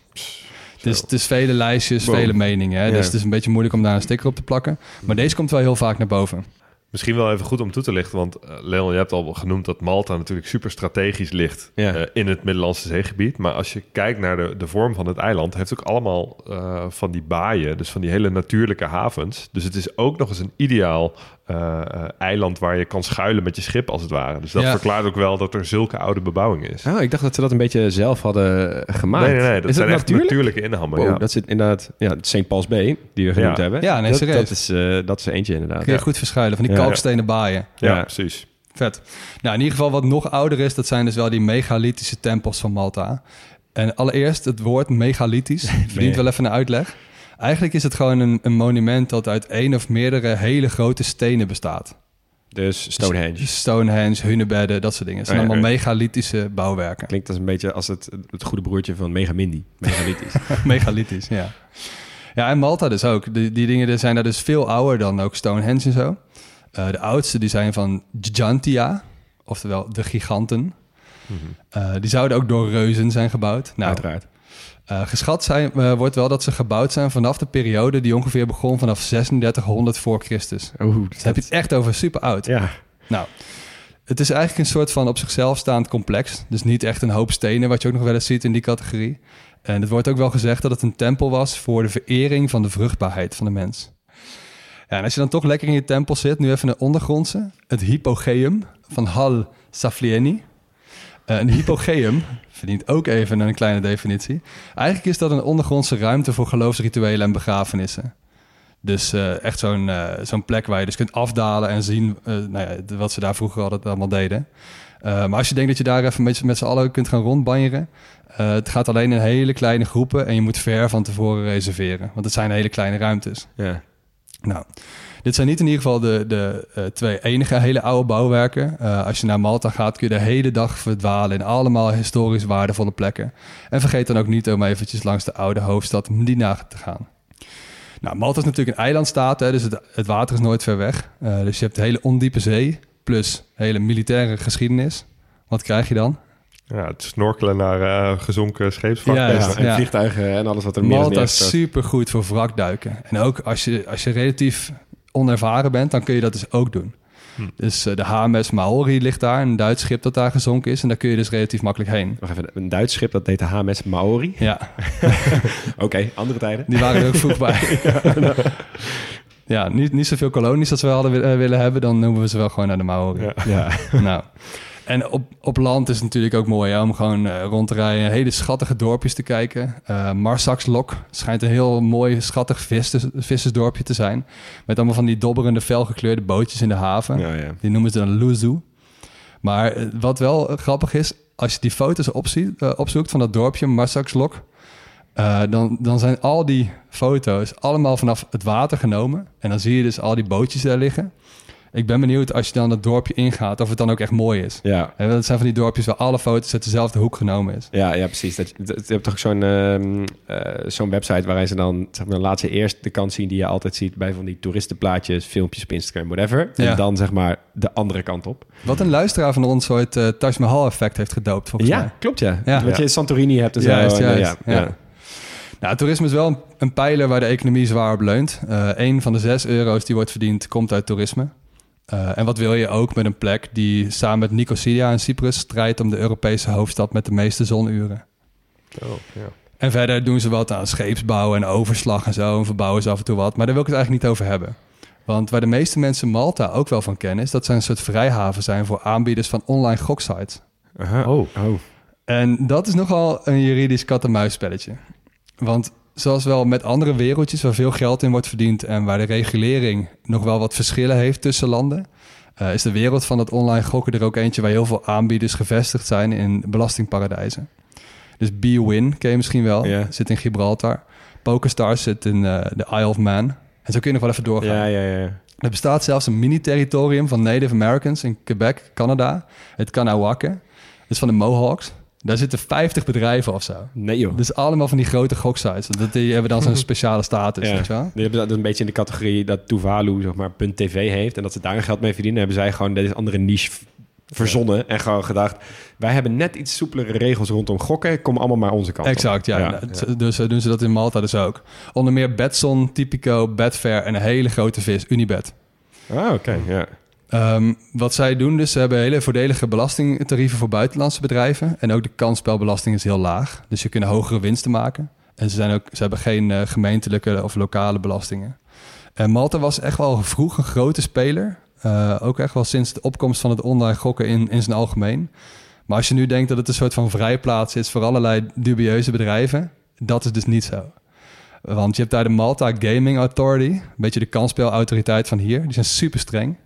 Is, het is vele lijstjes, Wow. vele meningen. Hè? Ja. Dus het is een beetje moeilijk om daar een sticker op te plakken. Maar deze komt wel heel vaak naar boven. Misschien wel even goed om toe te lichten, want eh, Leon, je hebt al genoemd dat Malta natuurlijk super strategisch ligt Ja. eh, in het Middellandse zeegebied. Maar als je kijkt naar de, de vorm van het eiland, heeft het ook allemaal eh, van die baaien, dus van die hele natuurlijke havens. Dus het is ook nog eens een ideaal eh, eh, eiland waar je kan schuilen met je schip als het ware. Dus dat Ja. verklaart ook wel dat er zulke oude bebouwing is. Oh, ik dacht dat ze dat een beetje zelf hadden gemaakt. nee, nee, nee, dat is zijn dat echt natuurlijk? natuurlijke inhammen. Wow, ja. Dat zit inderdaad... Ja, St. Paul's Bay, die we genoemd Ja. hebben. Ja, nee, dat, dat, is, eh, dat is er eentje inderdaad. Kun je Ja. goed verschuilen van die Ja. Kalkstenen baaien. ja, Ja. precies. Vet. Nou, in ieder geval wat nog ouder is, dat zijn dus wel die megalithische tempels van Malta. En allereerst, het woord megalithisch verdient wel even een uitleg. Eigenlijk is het gewoon een, een monument dat uit één of meerdere hele grote stenen bestaat. Dus Stonehenge. Stonehenge, hunebedden, dat soort dingen. Het zijn ja, allemaal megalithische bouwwerken. Klinkt als een beetje als het, het goede broertje van Megamindi. Megalithisch. Megalithisch, ja. Ja, en Malta dus ook. Die, die dingen zijn daar dus veel ouder dan ook Stonehenge en zo. Eh, de oudste die zijn van Gigantia, oftewel de giganten. Eh, die zouden ook door reuzen zijn gebouwd. Nou, Uiteraard. eh, geschat zijn, wordt wel dat ze gebouwd zijn vanaf de periode die ongeveer begon vanaf 3600 voor Christus. Oeh, Dus heb je het echt over super oud. Ja, Nou, het is eigenlijk een soort van op zichzelf staand complex. Dus niet echt een hoop stenen, wat je ook nog wel eens ziet in die categorie. En het wordt ook wel gezegd dat het een tempel was voor de verering van de vruchtbaarheid van de mens. En als je dan toch lekker in je tempel zit, nu even een ondergrondse. Het hypogeum van Hal Saflieni. Eh, een hypogeum verdient ook even een kleine definitie. Eigenlijk is dat een ondergrondse ruimte voor geloofsrituelen en begrafenissen. Dus eh, echt zo'n eh, zo'n plek waar je dus kunt afdalen en zien nou ja, wat ze daar vroeger altijd allemaal deden. Maar als je denkt dat je daar even met, met z'n allen kunt gaan rondbanjeren... het gaat alleen in hele kleine groepen en je moet ver van tevoren reserveren. Want het zijn hele kleine ruimtes. ja. Nou, dit zijn niet in ieder geval de, de eh, twee enige hele oude bouwwerken. Eh, als je naar Malta gaat, kun je de hele dag verdwalen in allemaal historisch waardevolle plekken. En vergeet dan ook niet om eventjes langs de oude hoofdstad Medina te gaan. Nou, Malta is natuurlijk een eilandstaat, hè, dus het, het water is nooit ver weg. Eh, dus je hebt de hele ondiepe zee, plus hele militaire geschiedenis. Wat krijg je dan? Ja, het snorkelen naar eh, gezonken. Ja, Ja, en ja. vliegtuigen en alles wat er meer is Malta is super goed voor wrakduiken. En ook als je, als je relatief onervaren bent, dan kun je dat dus ook doen. Hm. Dus eh, de HMS Maori ligt daar, een Duits schip dat daar gezonken is. En daar kun je dus relatief makkelijk heen. Wacht even, een Duits schip, dat heet de HMS Maori. Ja, Oké, andere tijden. die waren er ook vroeg bij. ja, niet, niet zoveel kolonies als we hadden eh, willen hebben, dan noemen we ze wel gewoon naar de Maori. Ja. Ja. nou. En op, op land is het natuurlijk ook mooi hè, om gewoon eh, rond te rijden. Hele schattige dorpjes te kijken. Eh Marsakslok schijnt een heel mooi, schattig vissers, vissersdorpje te zijn. Met allemaal van die dobberende, felgekleurde bootjes in de haven. Ja, ja. Die noemen ze dan Luzu. Maar eh, wat wel grappig is, als je die foto's opziet, opzoekt van dat dorpje, Marsakslok... eh, dan, dan zijn al die foto's allemaal vanaf het water genomen. En dan zie je dus al die bootjes daar liggen. Ik ben benieuwd als je dan het dorpje ingaat, of het dan ook echt mooi is. Ja. En dat zijn van die dorpjes waar alle foto's uit dezelfde hoek genomen is. Ja, ja, precies. Dat, dat, je hebt toch zo'n ehm, eh, zo'n website waarin ze dan, zeg maar, laat ze eerst de kant zien die je altijd ziet bij van die toeristenplaatjes, filmpjes op Instagram, whatever. Ja. En dan zeg maar de andere kant op. Wat een luisteraar van ons ooit eh Taj Mahal effect heeft gedoopt, volgens mij. Ja, klopt ja. Ja. Wat je in Santorini hebt en zo. Juist, eh, juist, ja, ja. ja. Nou, toerisme is wel een, een pijler waar de economie zwaar op leunt. Een van de zes euro's die wordt verdiend, komt uit toerisme. Eh, en wat wil je ook met een plek die samen met Nicosia en Cyprus strijdt om de Europese hoofdstad met de meeste zonuren? Oh, ja. En verder doen ze wat aan scheepsbouw en overslag en zo. En verbouwen ze af en toe wat. Maar daar wil ik het eigenlijk niet over hebben. Want waar de meeste mensen Malta ook wel van kennen... is dat ze een soort vrijhaven zijn voor aanbieders van online goksites. Aha. Oh. oh. En dat is nogal een juridisch kat-en-muisspelletje. Want zoals wel met andere wereldjes waar veel geld in wordt verdiend... en waar de regulering nog wel wat verschillen heeft tussen landen... eh, is de wereld van het online gokken er ook eentje... waar heel veel aanbieders gevestigd zijn in belastingparadijzen. Dus B-Win ken je misschien wel, zit in Gibraltar. PokerStars zit in eh, de Isle of Man. En zo kun je nog wel even doorgaan. Ja, ja, ja. Er bestaat zelfs een mini-territorium van Native Americans in Quebec, Canada. Het Kanawake. Dat is van de Mohawks. Daar zitten 50 bedrijven of zo. Nee joh. Dus allemaal van die grote goksites. Dat, die hebben dan zo'n speciale status, Ja. weet je wel? Die hebben dat een beetje in de categorie dat Tuvalu zeg maar, .tv heeft en dat ze daar geld mee verdienen. Hebben zij gewoon deze andere niche verzonnen en gewoon gedacht... wij hebben net iets soepelere regels rondom gokken. Kom allemaal maar onze kant op. Exact, ja. Ja, Nou, Dus eh, doen ze dat in Malta dus ook. Onder meer Betson, Tipico, Betfair en een hele grote vis, Unibet. Ah, oké, ja. Ehm, wat zij doen, dus ze hebben hele voordelige belastingtarieven voor buitenlandse bedrijven. En ook de kansspelbelasting is heel laag. Dus je kunnen hogere winsten maken. En ze, zijn ook, ze hebben geen eh, gemeentelijke of lokale belastingen. En Malta was echt wel vroeg een grote speler. Eh, ook echt wel sinds de opkomst van het online gokken in, in zijn algemeen. Maar als je nu denkt dat het een soort van vrijplaats is voor allerlei dubieuze bedrijven, dat is dus niet zo. Want je hebt daar de Malta Gaming Authority, een beetje de kansspelautoriteit van hier. Die zijn super streng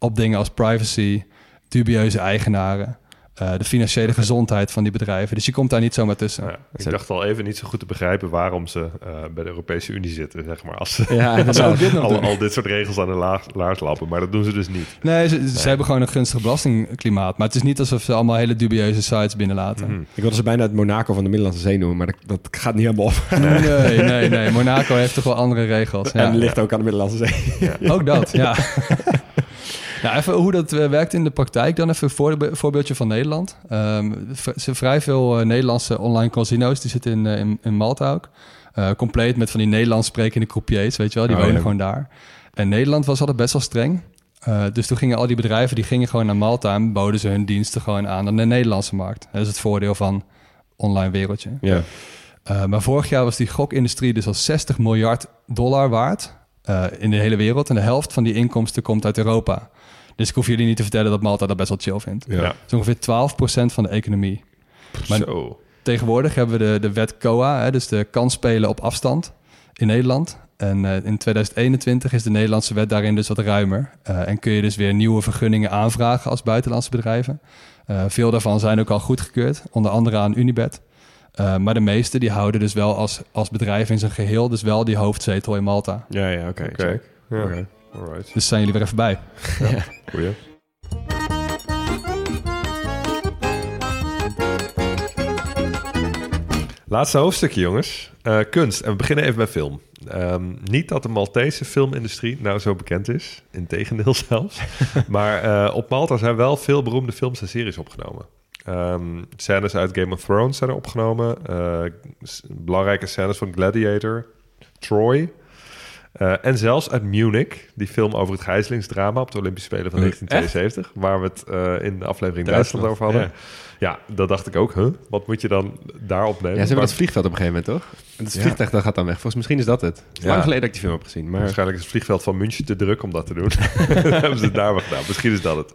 op dingen als privacy, dubieuze eigenaren, eh, de financiële gezondheid van die bedrijven. Dus je komt daar niet zomaar tussen. Ja, ik dacht al even niet zo goed te begrijpen waarom ze eh, bij de Europese Unie zitten, zeg maar. Als ze, Ja, Als ook dit al, al dit soort regels aan de laag, laars lappen. Maar dat doen ze dus niet. Nee, ze, ze hebben gewoon een gunstig belastingklimaat. Maar het is niet alsof ze allemaal hele dubieuze sites binnenlaten. Mhm. Ik wilde ze bijna het Monaco van de Middellandse Zee noemen, maar dat, dat gaat niet helemaal op. Nee, nee, nee. Monaco heeft toch wel andere regels. Ja. En ligt ook aan de Middellandse Zee. Ook dat, ja. Ja, even hoe dat eh, werkt in de praktijk. Dan even een voorbe- voorbeeldje van Nederland. Ehm, v- er zijn vrij veel eh, Nederlandse online casino's. Die zitten in, eh, in, in Malta ook. Compleet met van die Nederlands sprekende croupiers, weet je wel. Die Oh, wonen ja. gewoon daar. En Nederland was altijd best wel streng. Dus toen gingen al die bedrijven die gingen gewoon naar Malta... en boden ze hun diensten gewoon aan aan de Nederlandse markt. Dat is het voordeel van online wereldje. Ja. Uh, maar vorig jaar was die gokindustrie dus al 60 miljard dollar waard uh, in de hele wereld. En de helft van die inkomsten komt uit Europa. Dus ik hoef jullie niet te vertellen dat Malta dat best wel chill vindt. Ja. Het is ongeveer 12% van de economie. Maar Zo. tegenwoordig hebben we de, de wet COA, hè, dus de kansspelen op afstand in Nederland. En uh, in 2021 is de Nederlandse wet daarin dus wat ruimer. Uh, en kun je dus weer nieuwe vergunningen aanvragen als buitenlandse bedrijven. Uh, veel daarvan zijn ook al goedgekeurd, onder andere aan Unibet. Uh, maar de meeste die houden dus wel als, als bedrijf in zijn geheel dus wel die hoofdzetel in Malta. Ja, ja, oké. Oké. check. Ja. Oké. Alright. Dus zijn jullie weer even bij. Goeie. Laatste hoofdstukje, jongens. Uh, kunst. En we beginnen even bij film. Um, niet dat de Maltese filmindustrie nou zo bekend is. Integendeel zelfs. maar uh, op Malta zijn wel veel beroemde films en series opgenomen. Um, scènes uit Game of Thrones zijn er opgenomen. Uh, belangrijke scènes van Gladiator, Troy. Uh, en zelfs uit Munich, die film over het gijzelingsdrama op de Olympische Spelen van 1972, Echt? waar we het uh, in de aflevering Duitsland, over hadden. Ja. ja, dat dacht ik ook. Huh? Wat moet je dan daar opnemen? Ja, ze hebben dat vliegveld op een gegeven moment, toch? En het vliegtuig dat gaat dan weg. Volgens misschien is dat het. Ja. Lang geleden dat ik die film heb gezien. Maar... Waarschijnlijk is het vliegveld van München te druk om dat te doen. hebben ze het daar wel gedaan. Misschien is dat het.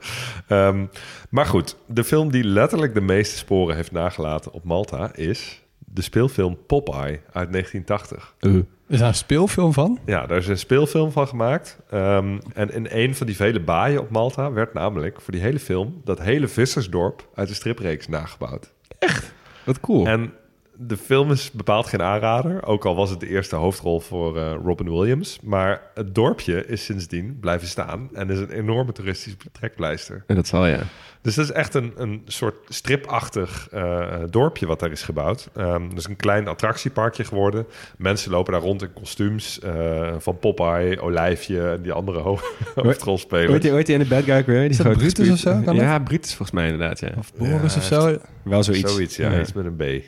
Um, maar goed, de film die letterlijk de meeste sporen heeft nagelaten op Malta is de speelfilm Popeye uit 1980. Uh. Is daar een speelfilm van? Ja, daar is een speelfilm van gemaakt. Um, en in een van die vele baaien op Malta werd namelijk voor die hele film dat hele vissersdorp uit de stripreeks nagebouwd. Echt? Wat cool. En de film is bepaald geen aanrader, ook al was het de eerste hoofdrol voor uh, Robin Williams. Maar het dorpje is sindsdien blijven staan en is een enorme toeristische trekpleister. En dat zal ja. Dus dat is echt een, een soort stripachtig uh, dorpje wat daar is gebouwd. Um, dat is een klein attractieparkje geworden. Mensen lopen daar rond in kostuums uh, van Popeye, Olijfje en die andere ho hoofdrolspelers. Weet je, weet je in de Bad Guy weer? Die is dat Brutus of zo? Ja, ja, Brutus volgens mij inderdaad, ja. Of Boris ja, of zo. Wel zoiets. Zoiets, ja. ja. Iets met een B. Een,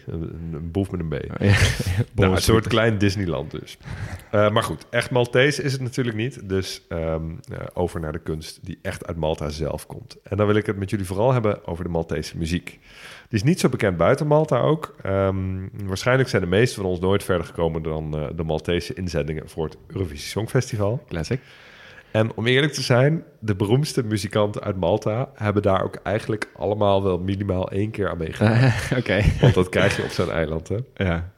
een boef met een B. Oh, ja. nou, een soort klein Disneyland dus. Uh, maar goed, echt Maltese is het natuurlijk niet. Dus um, over naar de kunst die echt uit Malta zelf komt. En dan wil ik het met jullie vooral hebben over de Maltese muziek. Die is niet zo bekend buiten Malta ook. Um, waarschijnlijk zijn de meesten van ons nooit verder gekomen dan uh, de Maltese inzendingen voor het Eurovisie Songfestival. Classic. En om eerlijk te zijn, de beroemdste muzikanten uit Malta hebben daar ook eigenlijk allemaal wel minimaal één keer aan meegedaan. Uh, Oké. Okay. Want dat krijg je op zo'n eiland, hè? Ja.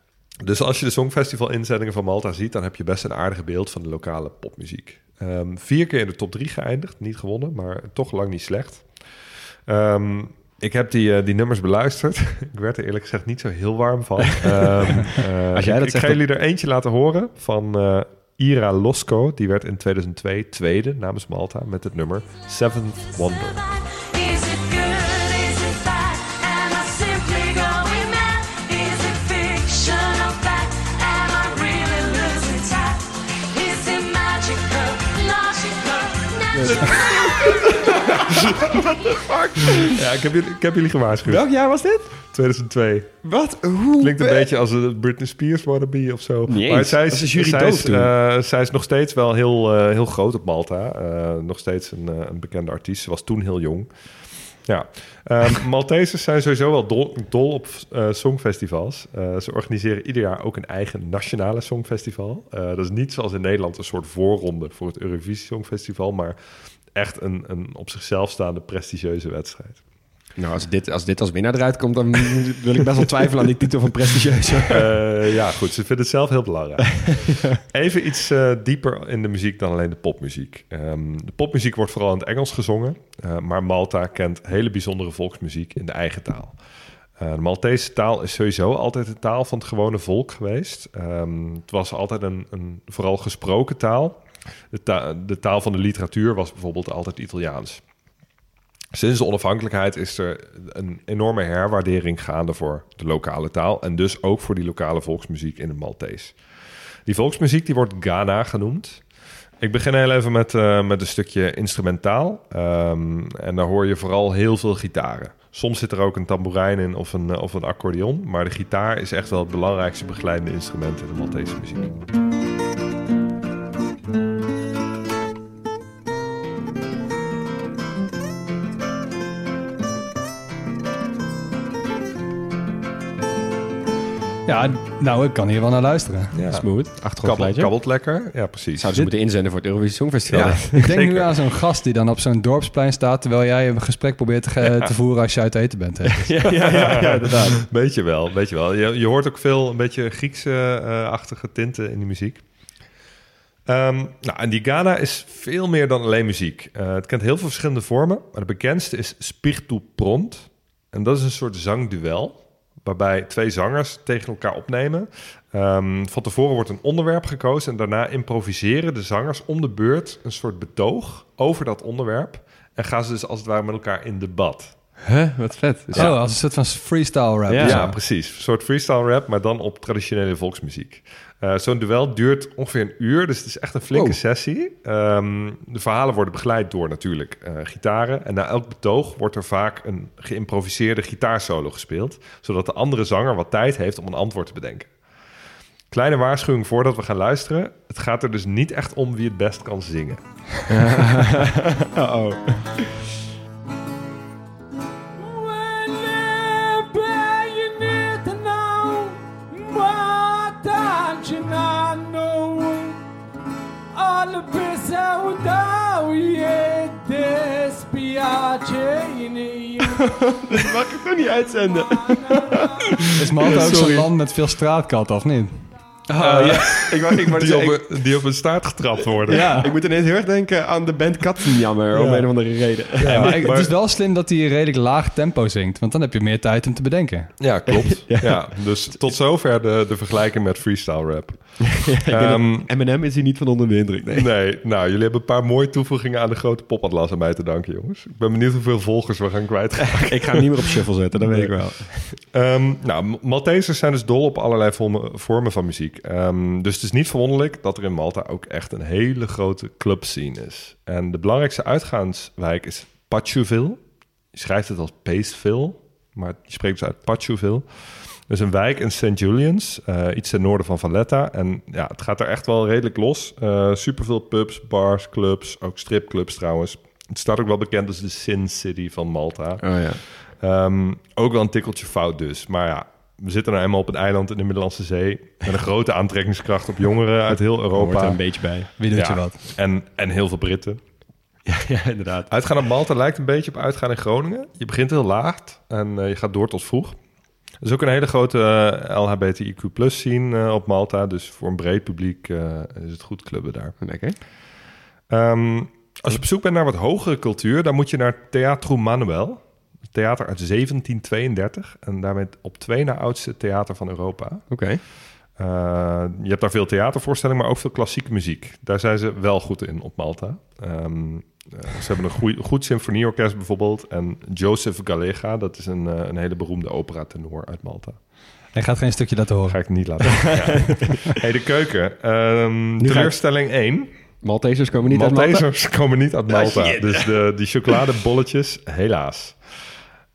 Dus als je de Songfestival inzendingen van Malta ziet, dan heb je best een aardige beeld van de lokale popmuziek. Um, vier keer in de top drie geëindigd, niet gewonnen, maar toch lang niet slecht. Um, ik heb die, uh, die nummers beluisterd. ik werd er eerlijk gezegd niet zo heel warm van. um, uh, Als jij dat ik, zegt, ik ga jullie er eentje laten horen van uh, Ira Losco. Die werd in 2002 tweede namens Malta met het nummer Seventh Wonder. Ja, ik heb, jullie, ik heb jullie gewaarschuwd. Welk jaar was dit? 2002. Wat? Hoe? Klinkt een beetje als een Britney Spears wannabe of zo. Maar zij is, Dat is jury zij, is, eh, zij is nog steeds wel heel, eh, heel groot op Malta. Eh, nog steeds een, een bekende artiest. Ze was toen heel jong. Ja, Ehm Maltesers zijn sowieso wel dol, dol op eh, songfestivals. Eh, ze organiseren ieder jaar ook een eigen nationale songfestival. Eh, dat is niet zoals in Nederland een soort voorronde voor het Eurovisie Songfestival, maar echt een, een op zichzelf staande prestigieuze wedstrijd. Nou, als dit, als dit als winnaar eruit komt, dan wil ik best wel twijfelen aan die titel van prestigieus. Eh, ja, goed. Ze vinden het zelf heel belangrijk. Even iets eh, dieper in de muziek dan alleen de popmuziek. Ehm, de popmuziek wordt vooral in het Engels gezongen, eh, maar Malta kent hele bijzondere volksmuziek in de eigen taal. De Maltese taal is sowieso altijd de taal van het gewone volk geweest. Ehm, het was altijd een, een vooral gesproken taal. De, de taal van de literatuur was bijvoorbeeld altijd Italiaans. Sinds de onafhankelijkheid is er een enorme herwaardering gaande voor de lokale taal en dus ook voor die lokale volksmuziek in het Maltees. Die volksmuziek die wordt Ghana genoemd. Ik begin heel even met, eh, met een stukje instrumentaal. Ehm, en daar hoor je vooral heel veel gitaren. Soms zit er ook een tamboerijn in of een, eh, of een accordeon. Maar de gitaar is echt wel het belangrijkste begeleidende instrument in de Maltese muziek. Ja, nou, ik kan hier wel naar luisteren. Ja. Smooth. Kabbelt, Achtergrondgeluidje. kabbelt lekker. Ja, precies. Zouden ze moeten inzenden voor het Eurovisie Songfestival. Ja. Ik denk Zeker. nu aan zo'n gast die dan op zo'n dorpsplein staat... terwijl jij een gesprek probeert te, ge- te voeren als je uit eten bent. hè. ja, ja, ja, ja, inderdaad. Beetje wel, beetje wel. Je, je hoort ook veel een beetje Griekse-achtige tinten in die muziek. Ehm, nou, en die Ghana is veel meer dan alleen muziek. Eh, het kent heel veel verschillende vormen, maar de bekendste is Spiritu Pront. En dat is een soort zangduel, waarbij twee zangers tegen elkaar opnemen. Ehm, van tevoren wordt een onderwerp gekozen en daarna improviseren de zangers om de beurt een soort betoog over dat onderwerp. En gaan ze dus als het ware met elkaar in debat. Huh, wat vet. Dus Oh, als een soort van freestyle rap. Ja. Ja, precies. Een soort freestyle rap, maar dan op traditionele volksmuziek. Eh, Zo'n duel duurt ongeveer een uur, dus het is echt een flinke Wow. sessie. Ehm, de verhalen worden begeleid door natuurlijk eh, gitaren. En na elk betoog wordt er vaak een geïmproviseerde gitaarsolo gespeeld, zodat de andere zanger wat tijd heeft om een antwoord te bedenken. Kleine waarschuwing voordat we gaan luisteren. Het gaat er dus niet echt om wie het best kan zingen. oh. Dit mag ik toch niet uitzenden? Is Malta ook zo'n land met veel straatkatten, of niet? Oh, ja. Ik wou, ik wou Die op, een- die op een staart getrapt worden. ja. ik moet ineens heel erg denken aan de band Katzenjammer, om Ja. een of andere reden. Ja, maar ik- maar- Het is wel slim dat hij een redelijk laag tempo zingt. Want dan heb je meer tijd om te bedenken. Ja, klopt. ja. dus tot zover de, de vergelijking met freestyle rap. Ehm, Eminem is hier niet van onder de indruk. Nee. Nee, nou, jullie hebben een paar mooie toevoegingen aan de grote popadlas aan mij te danken, jongens. Ik ben benieuwd hoeveel volgers we gaan kwijtraken. Ik ga hem niet meer op shuffle zetten, dat weet ik wel. Ehm, nou, Maltesers zijn dus dol op allerlei vormen van muziek. Ehm, dus het is niet verwonderlijk dat er in Malta ook echt een hele grote clubscene is. En de belangrijkste uitgaanswijk is Pachuville. Je schrijft het als Paceville, maar je spreekt dus uit Pachuville. Dus een wijk in St. Julians, eh, iets ten noorden van Valletta. En ja, het gaat er echt wel redelijk los. Super superveel pubs, bars, clubs, ook stripclubs trouwens. Het staat ook wel bekend als de Sin City van Malta. Oh ja. Ehm, ook wel een tikkeltje fout dus. Maar ja, we zitten nou eenmaal op een eiland in de Middellandse Zee... met een grote aantrekkingskracht op jongeren uit heel Hoort er Europa. een beetje bij. Wie doet Ja. je wat? En, en heel veel Britten. Ja, ja, inderdaad. Uitgaan op Malta lijkt een beetje op uitgaan in Groningen. Je begint heel laag en eh, je gaat door tot vroeg. Er is ook een hele grote eh, LHBTIQ plus scene eh, op Malta. Dus voor een breed publiek is het goed clubben daar. Lekker. Ehm, als je op zoek bent naar wat hogere cultuur... dan moet je naar Teatro Manuel. Theater uit 1732. En daarmee op twee na oudste theater van Europa. Oké. Uh, je hebt daar veel theatervoorstellingen, maar ook veel klassieke muziek. Daar zijn ze wel goed in op Malta. Um, uh, ze hebben een goeie, goed symfonieorkest bijvoorbeeld. En Joseph Galega, dat is een, uh, een hele beroemde opera-tenor uit Malta. Hij gaat geen stukje laten horen. Ga ik niet laten horen. hey, de keuken. Um, teleurstelling 1. Maltesers komen niet uit Malta? Maltesers komen niet uit Malta. dus de, die chocoladebolletjes, helaas.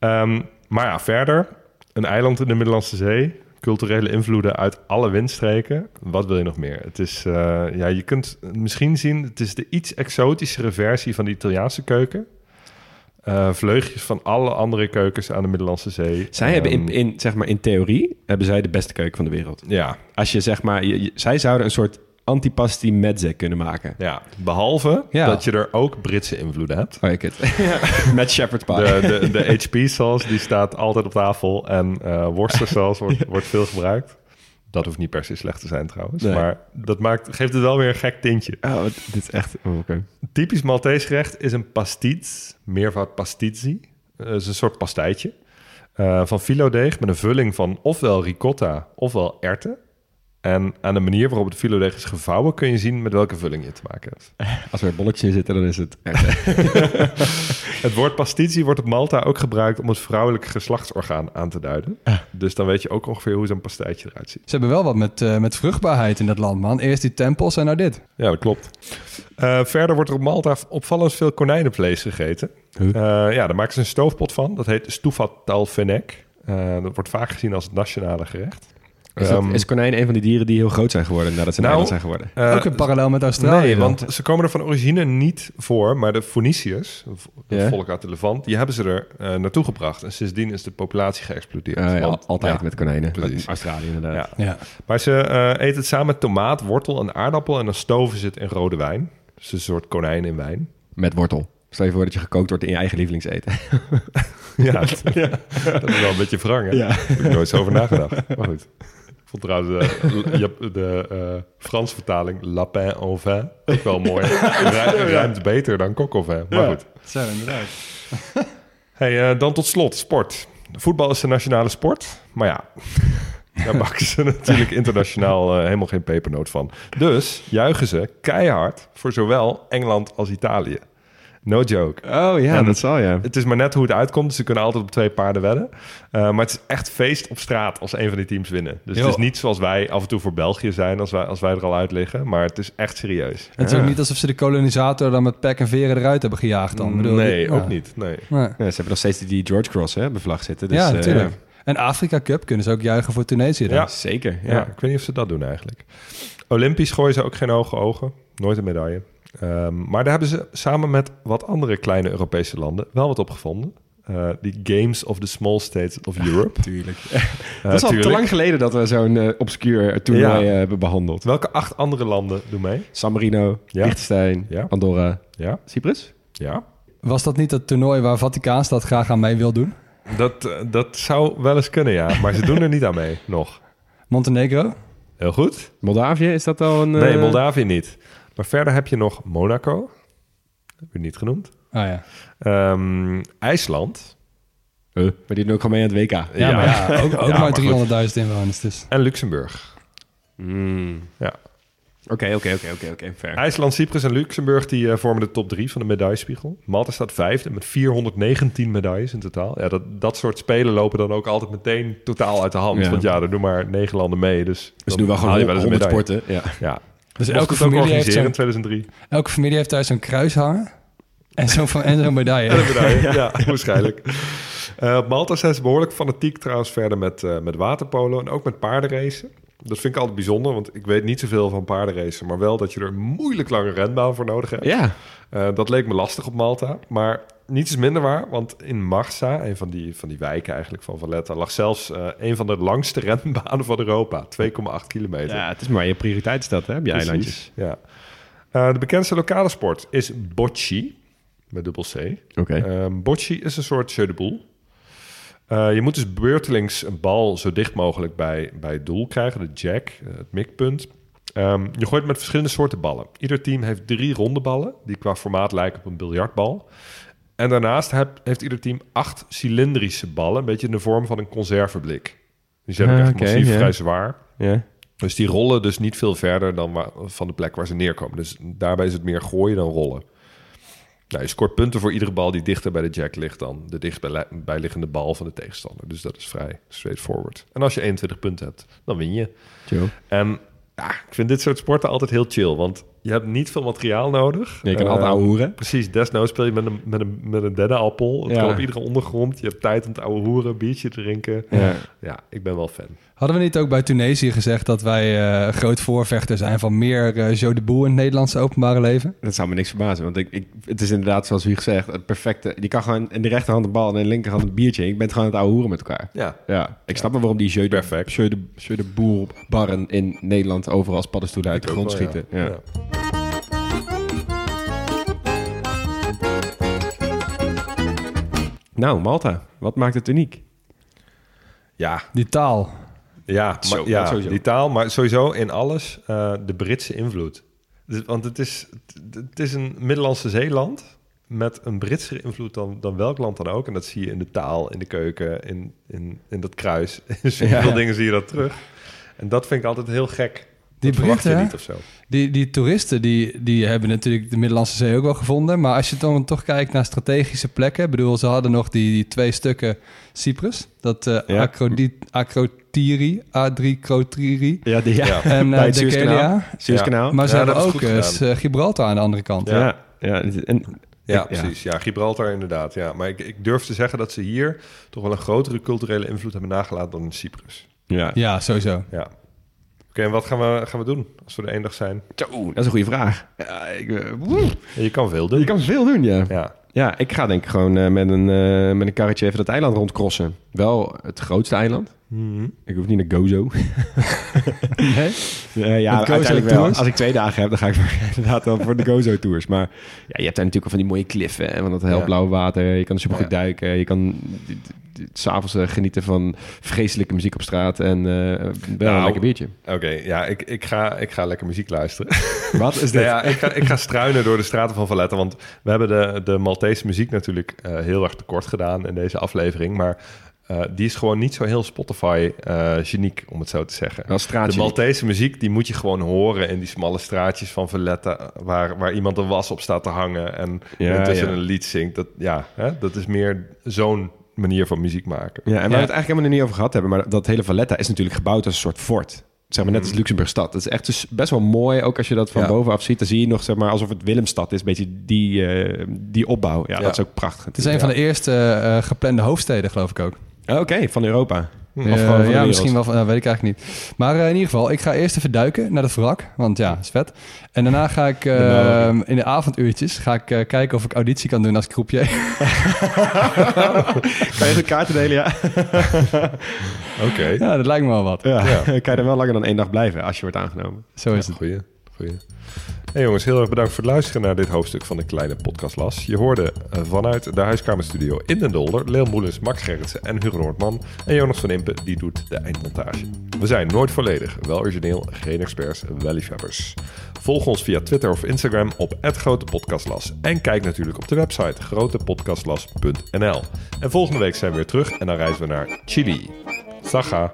Ehm, maar ja, verder. Een eiland in de Middellandse Zee. Culturele invloeden uit alle windstreken. Wat wil je nog meer? Het is, eh, ja, je kunt misschien zien, het is de iets exotischere versie van de Italiaanse keuken. Eh, vleugjes van alle andere keukens aan de Middellandse Zee. Zij hebben in, Ehm, in, zeg maar, in theorie hebben zij de beste keuken van de wereld. Ja, Als je zeg maar, je- je- zij zouden een soort antipasti mezze kunnen maken. ja, behalve Ja. dat je er ook Britse invloeden hebt. Oh, ik het. Met shepherd pie. De, de, de HP-saus die staat altijd op tafel en eh worcestersaus wordt, wordt veel gebruikt. Dat hoeft niet per se slecht te zijn trouwens, Nee. maar dat maakt, geeft het wel weer een gek tintje. Oh, dit is echt... Oh. Typisch Maltese gerecht is een pastis, meervoud pastizzi. Dat is een soort pastijtje eh, van filodeeg met een vulling van ofwel ricotta ofwel erwten. En aan de manier waarop het filodeeg is gevouwen kun je zien met welke vulling je te maken hebt. Als er bolletjes in zitten, dan is het echt... Het woord pastizzi wordt op Malta ook gebruikt om het vrouwelijk geslachtsorgaan aan te duiden. Dus dan weet je ook ongeveer hoe zo'n pastijtje eruit ziet. Ze hebben wel wat met, eh, met vruchtbaarheid in dat land, man. Eerst die tempels en nou dit. Ja, dat klopt. Eh, verder wordt er op Malta opvallend veel konijnenvlees gegeten. Eh, ja, daar maken ze een stoofpot van. Dat heet stufat al fenek. Dat wordt vaak gezien als het nationale gerecht. Is, dat- Ehm, is konijn een van die dieren die heel groot zijn geworden nadat ze Nou, eiland zijn geworden? eh, Ook een parallel met Australië. Nee, want ze komen er van origine niet voor, maar de Phoeniciërs, Ja. volk uit de Levant, die hebben ze er eh, naartoe gebracht. En sindsdien is de populatie geëxplodeerd. Ja, Want- altijd ja, met konijnen. precies. Australië inderdaad. Ja. Ja. Maar ze eh, eten het samen met tomaat, wortel en aardappel en dan stoven ze het in rode wijn. Dus een soort konijn in wijn. Met wortel. Stel je voor dat je gekookt wordt in je eigen lievelingseten. Ja, dat is wel een beetje wrang, hè? Ja. Daar heb ik nooit zo over nagedacht. Maar goed. Ik vond trouwens de, Jap- de eh, Franse vertaling lapin au vin ook wel mooi. Rij- Ruimt beter dan coq au vin. Maar goed. Zo, inderdaad. Hey, eh, dan tot slot, sport. Voetbal is de nationale sport. Maar ja, daar maken ze natuurlijk internationaal eh, helemaal geen pepernoot van. Dus juichen ze keihard voor zowel Engeland als Italië. No joke. Oh ja, En- dat zal ja. Het is maar net hoe het uitkomt. Dus ze kunnen altijd op twee paarden wedden. Eh, maar het is echt feest op straat als een van die teams winnen. Dus het is niet zoals wij af en toe voor België zijn als wij, als wij er al uit liggen. Maar het is echt serieus. Het is ook niet alsof ze de kolonisator dan met pek en veren eruit hebben gejaagd dan. Ik bedoel, nee, ook ja. niet. Nee. Ze hebben nog steeds die George Cross hè, op de vlag zitten. Dus, ja, eh, natuurlijk. En Afrika Cup kunnen ze ook juichen voor Tunesië dan. Ja. zeker. Ja. Ja. ik weet niet of ze dat doen eigenlijk. Olympisch gooien ze ook geen hoge ogen. Nooit een medaille. Ehm, maar daar hebben ze samen met wat andere kleine Europese landen wel wat op gevonden. Eh, die Games of the Small States of Europe. Tuurlijk. Eh, dat is al te lang geleden dat we zo'n eh, obscuur toernooi Ja. hebben behandeld. Welke acht andere landen doen mee? San Marino, Ja. Liechtenstein, Ja. Andorra, Ja, Cyprus? ja. Was dat niet dat toernooi waar Vaticaanstad graag aan mee wil doen? Dat, dat zou wel eens kunnen, ja. Maar ze doen er niet aan mee, nog. Montenegro? Heel goed. Moldavië, is dat al een... Nee, Moldavië niet. Maar verder heb je nog Monaco. Heb je niet genoemd. Ah ja. Ehm, IJsland. eh, maar die doen ook gewoon mee aan het WK. Ja, Ja. maar ja, ook, ook Ja, maar maar goed. 300.000 inwoners dus. En Luxemburg. Mm. Ja. Oké, oké, oké, oké, oké, fair. IJsland, Cyprus en Luxemburg die eh, vormen de top drie van de medaillespiegel. Malta staat vijfde met 419 medailles in totaal. Ja, dat, dat soort spelen lopen dan ook altijd meteen totaal uit de hand. Ja. Want ja, er doen maar negen landen mee. Dus, Dus nu wel gewoon haal je wel eens een 100 medaille. sporten. Ja. Ja. Dus elke het familie, heeft organiseren in zo'n, 2003. elke familie heeft thuis zo'n kruis hangen. En zo'n van- en zo'n medaille. En een medaille, ja, waarschijnlijk. Op Malta zijn ze behoorlijk fanatiek trouwens verder met, eh, met waterpolo en ook met paardenracen. Dat vind ik altijd bijzonder, want ik weet niet zoveel van paardenracen, maar wel dat je er een moeilijk lange renbaan voor nodig hebt. ja. Eh, dat leek me lastig op Malta, maar niets is minder waar, want in Marsa, een van die, van die wijken eigenlijk van Valletta, lag zelfs eh, een van de langste renbanen van Europa, 2,8 kilometer. ja, het is maar je prioriteit stelt, hè, op je Precies, eilandjes. Ja. Eh, de bekendste lokale sport is bocce, met dubbel C. Oké. Ehm, bocce is een soort jeu de boule. Eh, je moet dus beurtelings een bal zo dicht mogelijk bij, bij het doel krijgen, de jack, eh, het mikpunt. Ehm, je gooit met verschillende soorten ballen. Ieder team heeft drie ronde ballen, die qua formaat lijken op een biljartbal. En daarnaast heb- heeft ieder team acht cilindrische ballen, een beetje in de vorm van een conserveblik. Die zijn ook Ah, echt massief, vrij zwaar. Dus die rollen dus niet veel verder dan waar- van de plek waar ze neerkomen. Dus daarbij is het meer gooien dan rollen. Nou, je scoort punten voor iedere bal die dichter bij de jack ligt dan de dichtbijliggende bal van de tegenstander. Dus dat is vrij straightforward. En als je 21 punten hebt, dan win je. Chill. En ja, ik vind dit soort sporten altijd heel chill. Want je hebt niet veel materiaal nodig. Je kan Eh, altijd ouwe hoeren. Precies, desnoods speel je met een, met een, met een dennenappel. Het Ja. kan op iedere ondergrond. Je hebt tijd om te ouwe hoeren, biertje drinken. Ja. Ja, ik ben wel fan. Hadden we niet ook bij Tunesië gezegd dat wij eh, groot voorvechter zijn van meer eh Joe de Boel in het Nederlandse openbare leven? Dat zou me niks verbazen, want ik, ik, het is inderdaad zoals u gezegd, het perfecte. Je kan gewoon in de rechterhand een bal en in de linkerhand een biertje. Je bent gewoon aan het ouwe hoeren met elkaar. Ja, Ja, ik snap wel waarom die Jeu de, Perfect. Jeu de, Jeu de Boel barren in Nederland overal als paddenstoelen uit de ik grond wel, schieten. ja. Ja. Ja. Nou, Malta, wat maakt het uniek? Ja, Die taal. Ja, Zo, maar, ja sowieso. die taal, maar sowieso in alles eh, de Britse invloed. Dus- Want het is, het- is een Middellandse zeeland met een Britse invloed dan, dan welk land dan ook. En dat zie je in de taal, in de keuken, in, in, in dat kruis. In zoveel Ja. dingen zie je dat terug. En dat vind ik altijd heel gek. Die dat Britten, niet of zo. Die, die toeristen die, die hebben natuurlijk de Middellandse Zee ook wel gevonden. Maar als je dan toch kijkt naar strategische plekken. Ik bedoel, ze hadden nog die, die twee stukken Cyprus. Dat eh Ja. Acrodi- Acrotiri, Adricrotiri Ja, die, ja. En Bij eh het Suezkanaal. Dekelia. Suezkanaal. Maar ze Ja, hebben ook eh, Gibraltar aan de andere kant. Ja, ja. en, Ja, precies. Ja, Gibraltar inderdaad. Ja. Maar ik, ik durf te zeggen dat ze hier toch wel een grotere culturele invloed hebben nagelaten dan in Cyprus. ja. Ja, sowieso. Ja. Oké, en wat gaan we, gaan we doen als we er één dag zijn? Dat is een goede vraag. Ja, ik, eh. Ja, je kan veel doen. je kan veel doen, ja. Ja, Ja, ik ga denk ik gewoon met, een, met een karretje even dat eiland rondcrossen. Wel het grootste eiland. Ik hoef niet naar Gozo. Nee? Ja, Gozo uiteindelijk wel. Tours? Als ik twee dagen heb, dan ga ik inderdaad wel voor de Gozo Tours. Maar ja, je hebt daar natuurlijk al van die mooie kliffen en van dat helblauwe water. Je kan supergoed Ja. duiken. Je kan s'avonds uh, genieten van vreselijke muziek op straat en eh, wel een Nou, lekker biertje. oké. ja, ik, ik, ga, ik ga lekker muziek luisteren. Wat is dit? Nou ja, ik, ga, ik ga struinen door de straten van Valletta. Want we hebben de, de Maltese muziek natuurlijk eh, heel erg tekort gedaan in deze aflevering. Maar eh, die is gewoon niet zo heel Spotify-geniek, om het zo te zeggen. De. Maltese muziek, die moet je gewoon horen in die smalle straatjes van Valletta... waar, waar iemand een was op staat te hangen en Ja, ondertussen ja. een lied zingt. Dat, ja, hè, dat is meer zo'n manier van muziek maken. Ja, en waar we het eigenlijk helemaal niet over gehad hebben, maar dat hele Valletta is natuurlijk gebouwd als een soort fort. Zeg maar net als Luxemburgstad. Dat is echt dus best wel mooi. Ook als je dat van Ja. bovenaf ziet, dan zie je nog zeg maar alsof het Willemstad is. Een beetje die, eh, die opbouw. Ja, Ja. dat is ook prachtig. Het is een van de eerste eh, geplande hoofdsteden, geloof ik ook. Oké, van Europa. Of Eh, gewoon van de ja, misschien wel, van- nou, weet ik eigenlijk niet. Maar eh, in ieder geval, ik ga eerst even duiken naar het wrak, want ja, is vet. En daarna ga ik eh, Nou, in de avonduurtjes ga ik, eh, kijken of ik auditie kan doen als croupier. Kan je de kaarten delen, ja? Oké. ja, dat lijkt me wel wat. ja. kan je er wel langer dan één dag blijven als je wordt aangenomen. Zo is het. Goeie, goeie. Hey jongens, heel erg bedankt voor het luisteren naar dit hoofdstuk van de kleine podcastlas. Je hoorde eh, vanuit de huiskamerstudio in Den Dolder Leel Moelens, Max Gerritsen en Hugo Noordman. En Jonas van Impen, die doet de eindmontage. We zijn nooit volledig, wel origineel, geen experts, wel liefhebbers. Volg ons via Twitter of Instagram op @grotepodcastlas En kijk natuurlijk op de website grotepodcastlas.nl. En volgende week zijn we weer terug en dan reizen we naar Chili. Saga.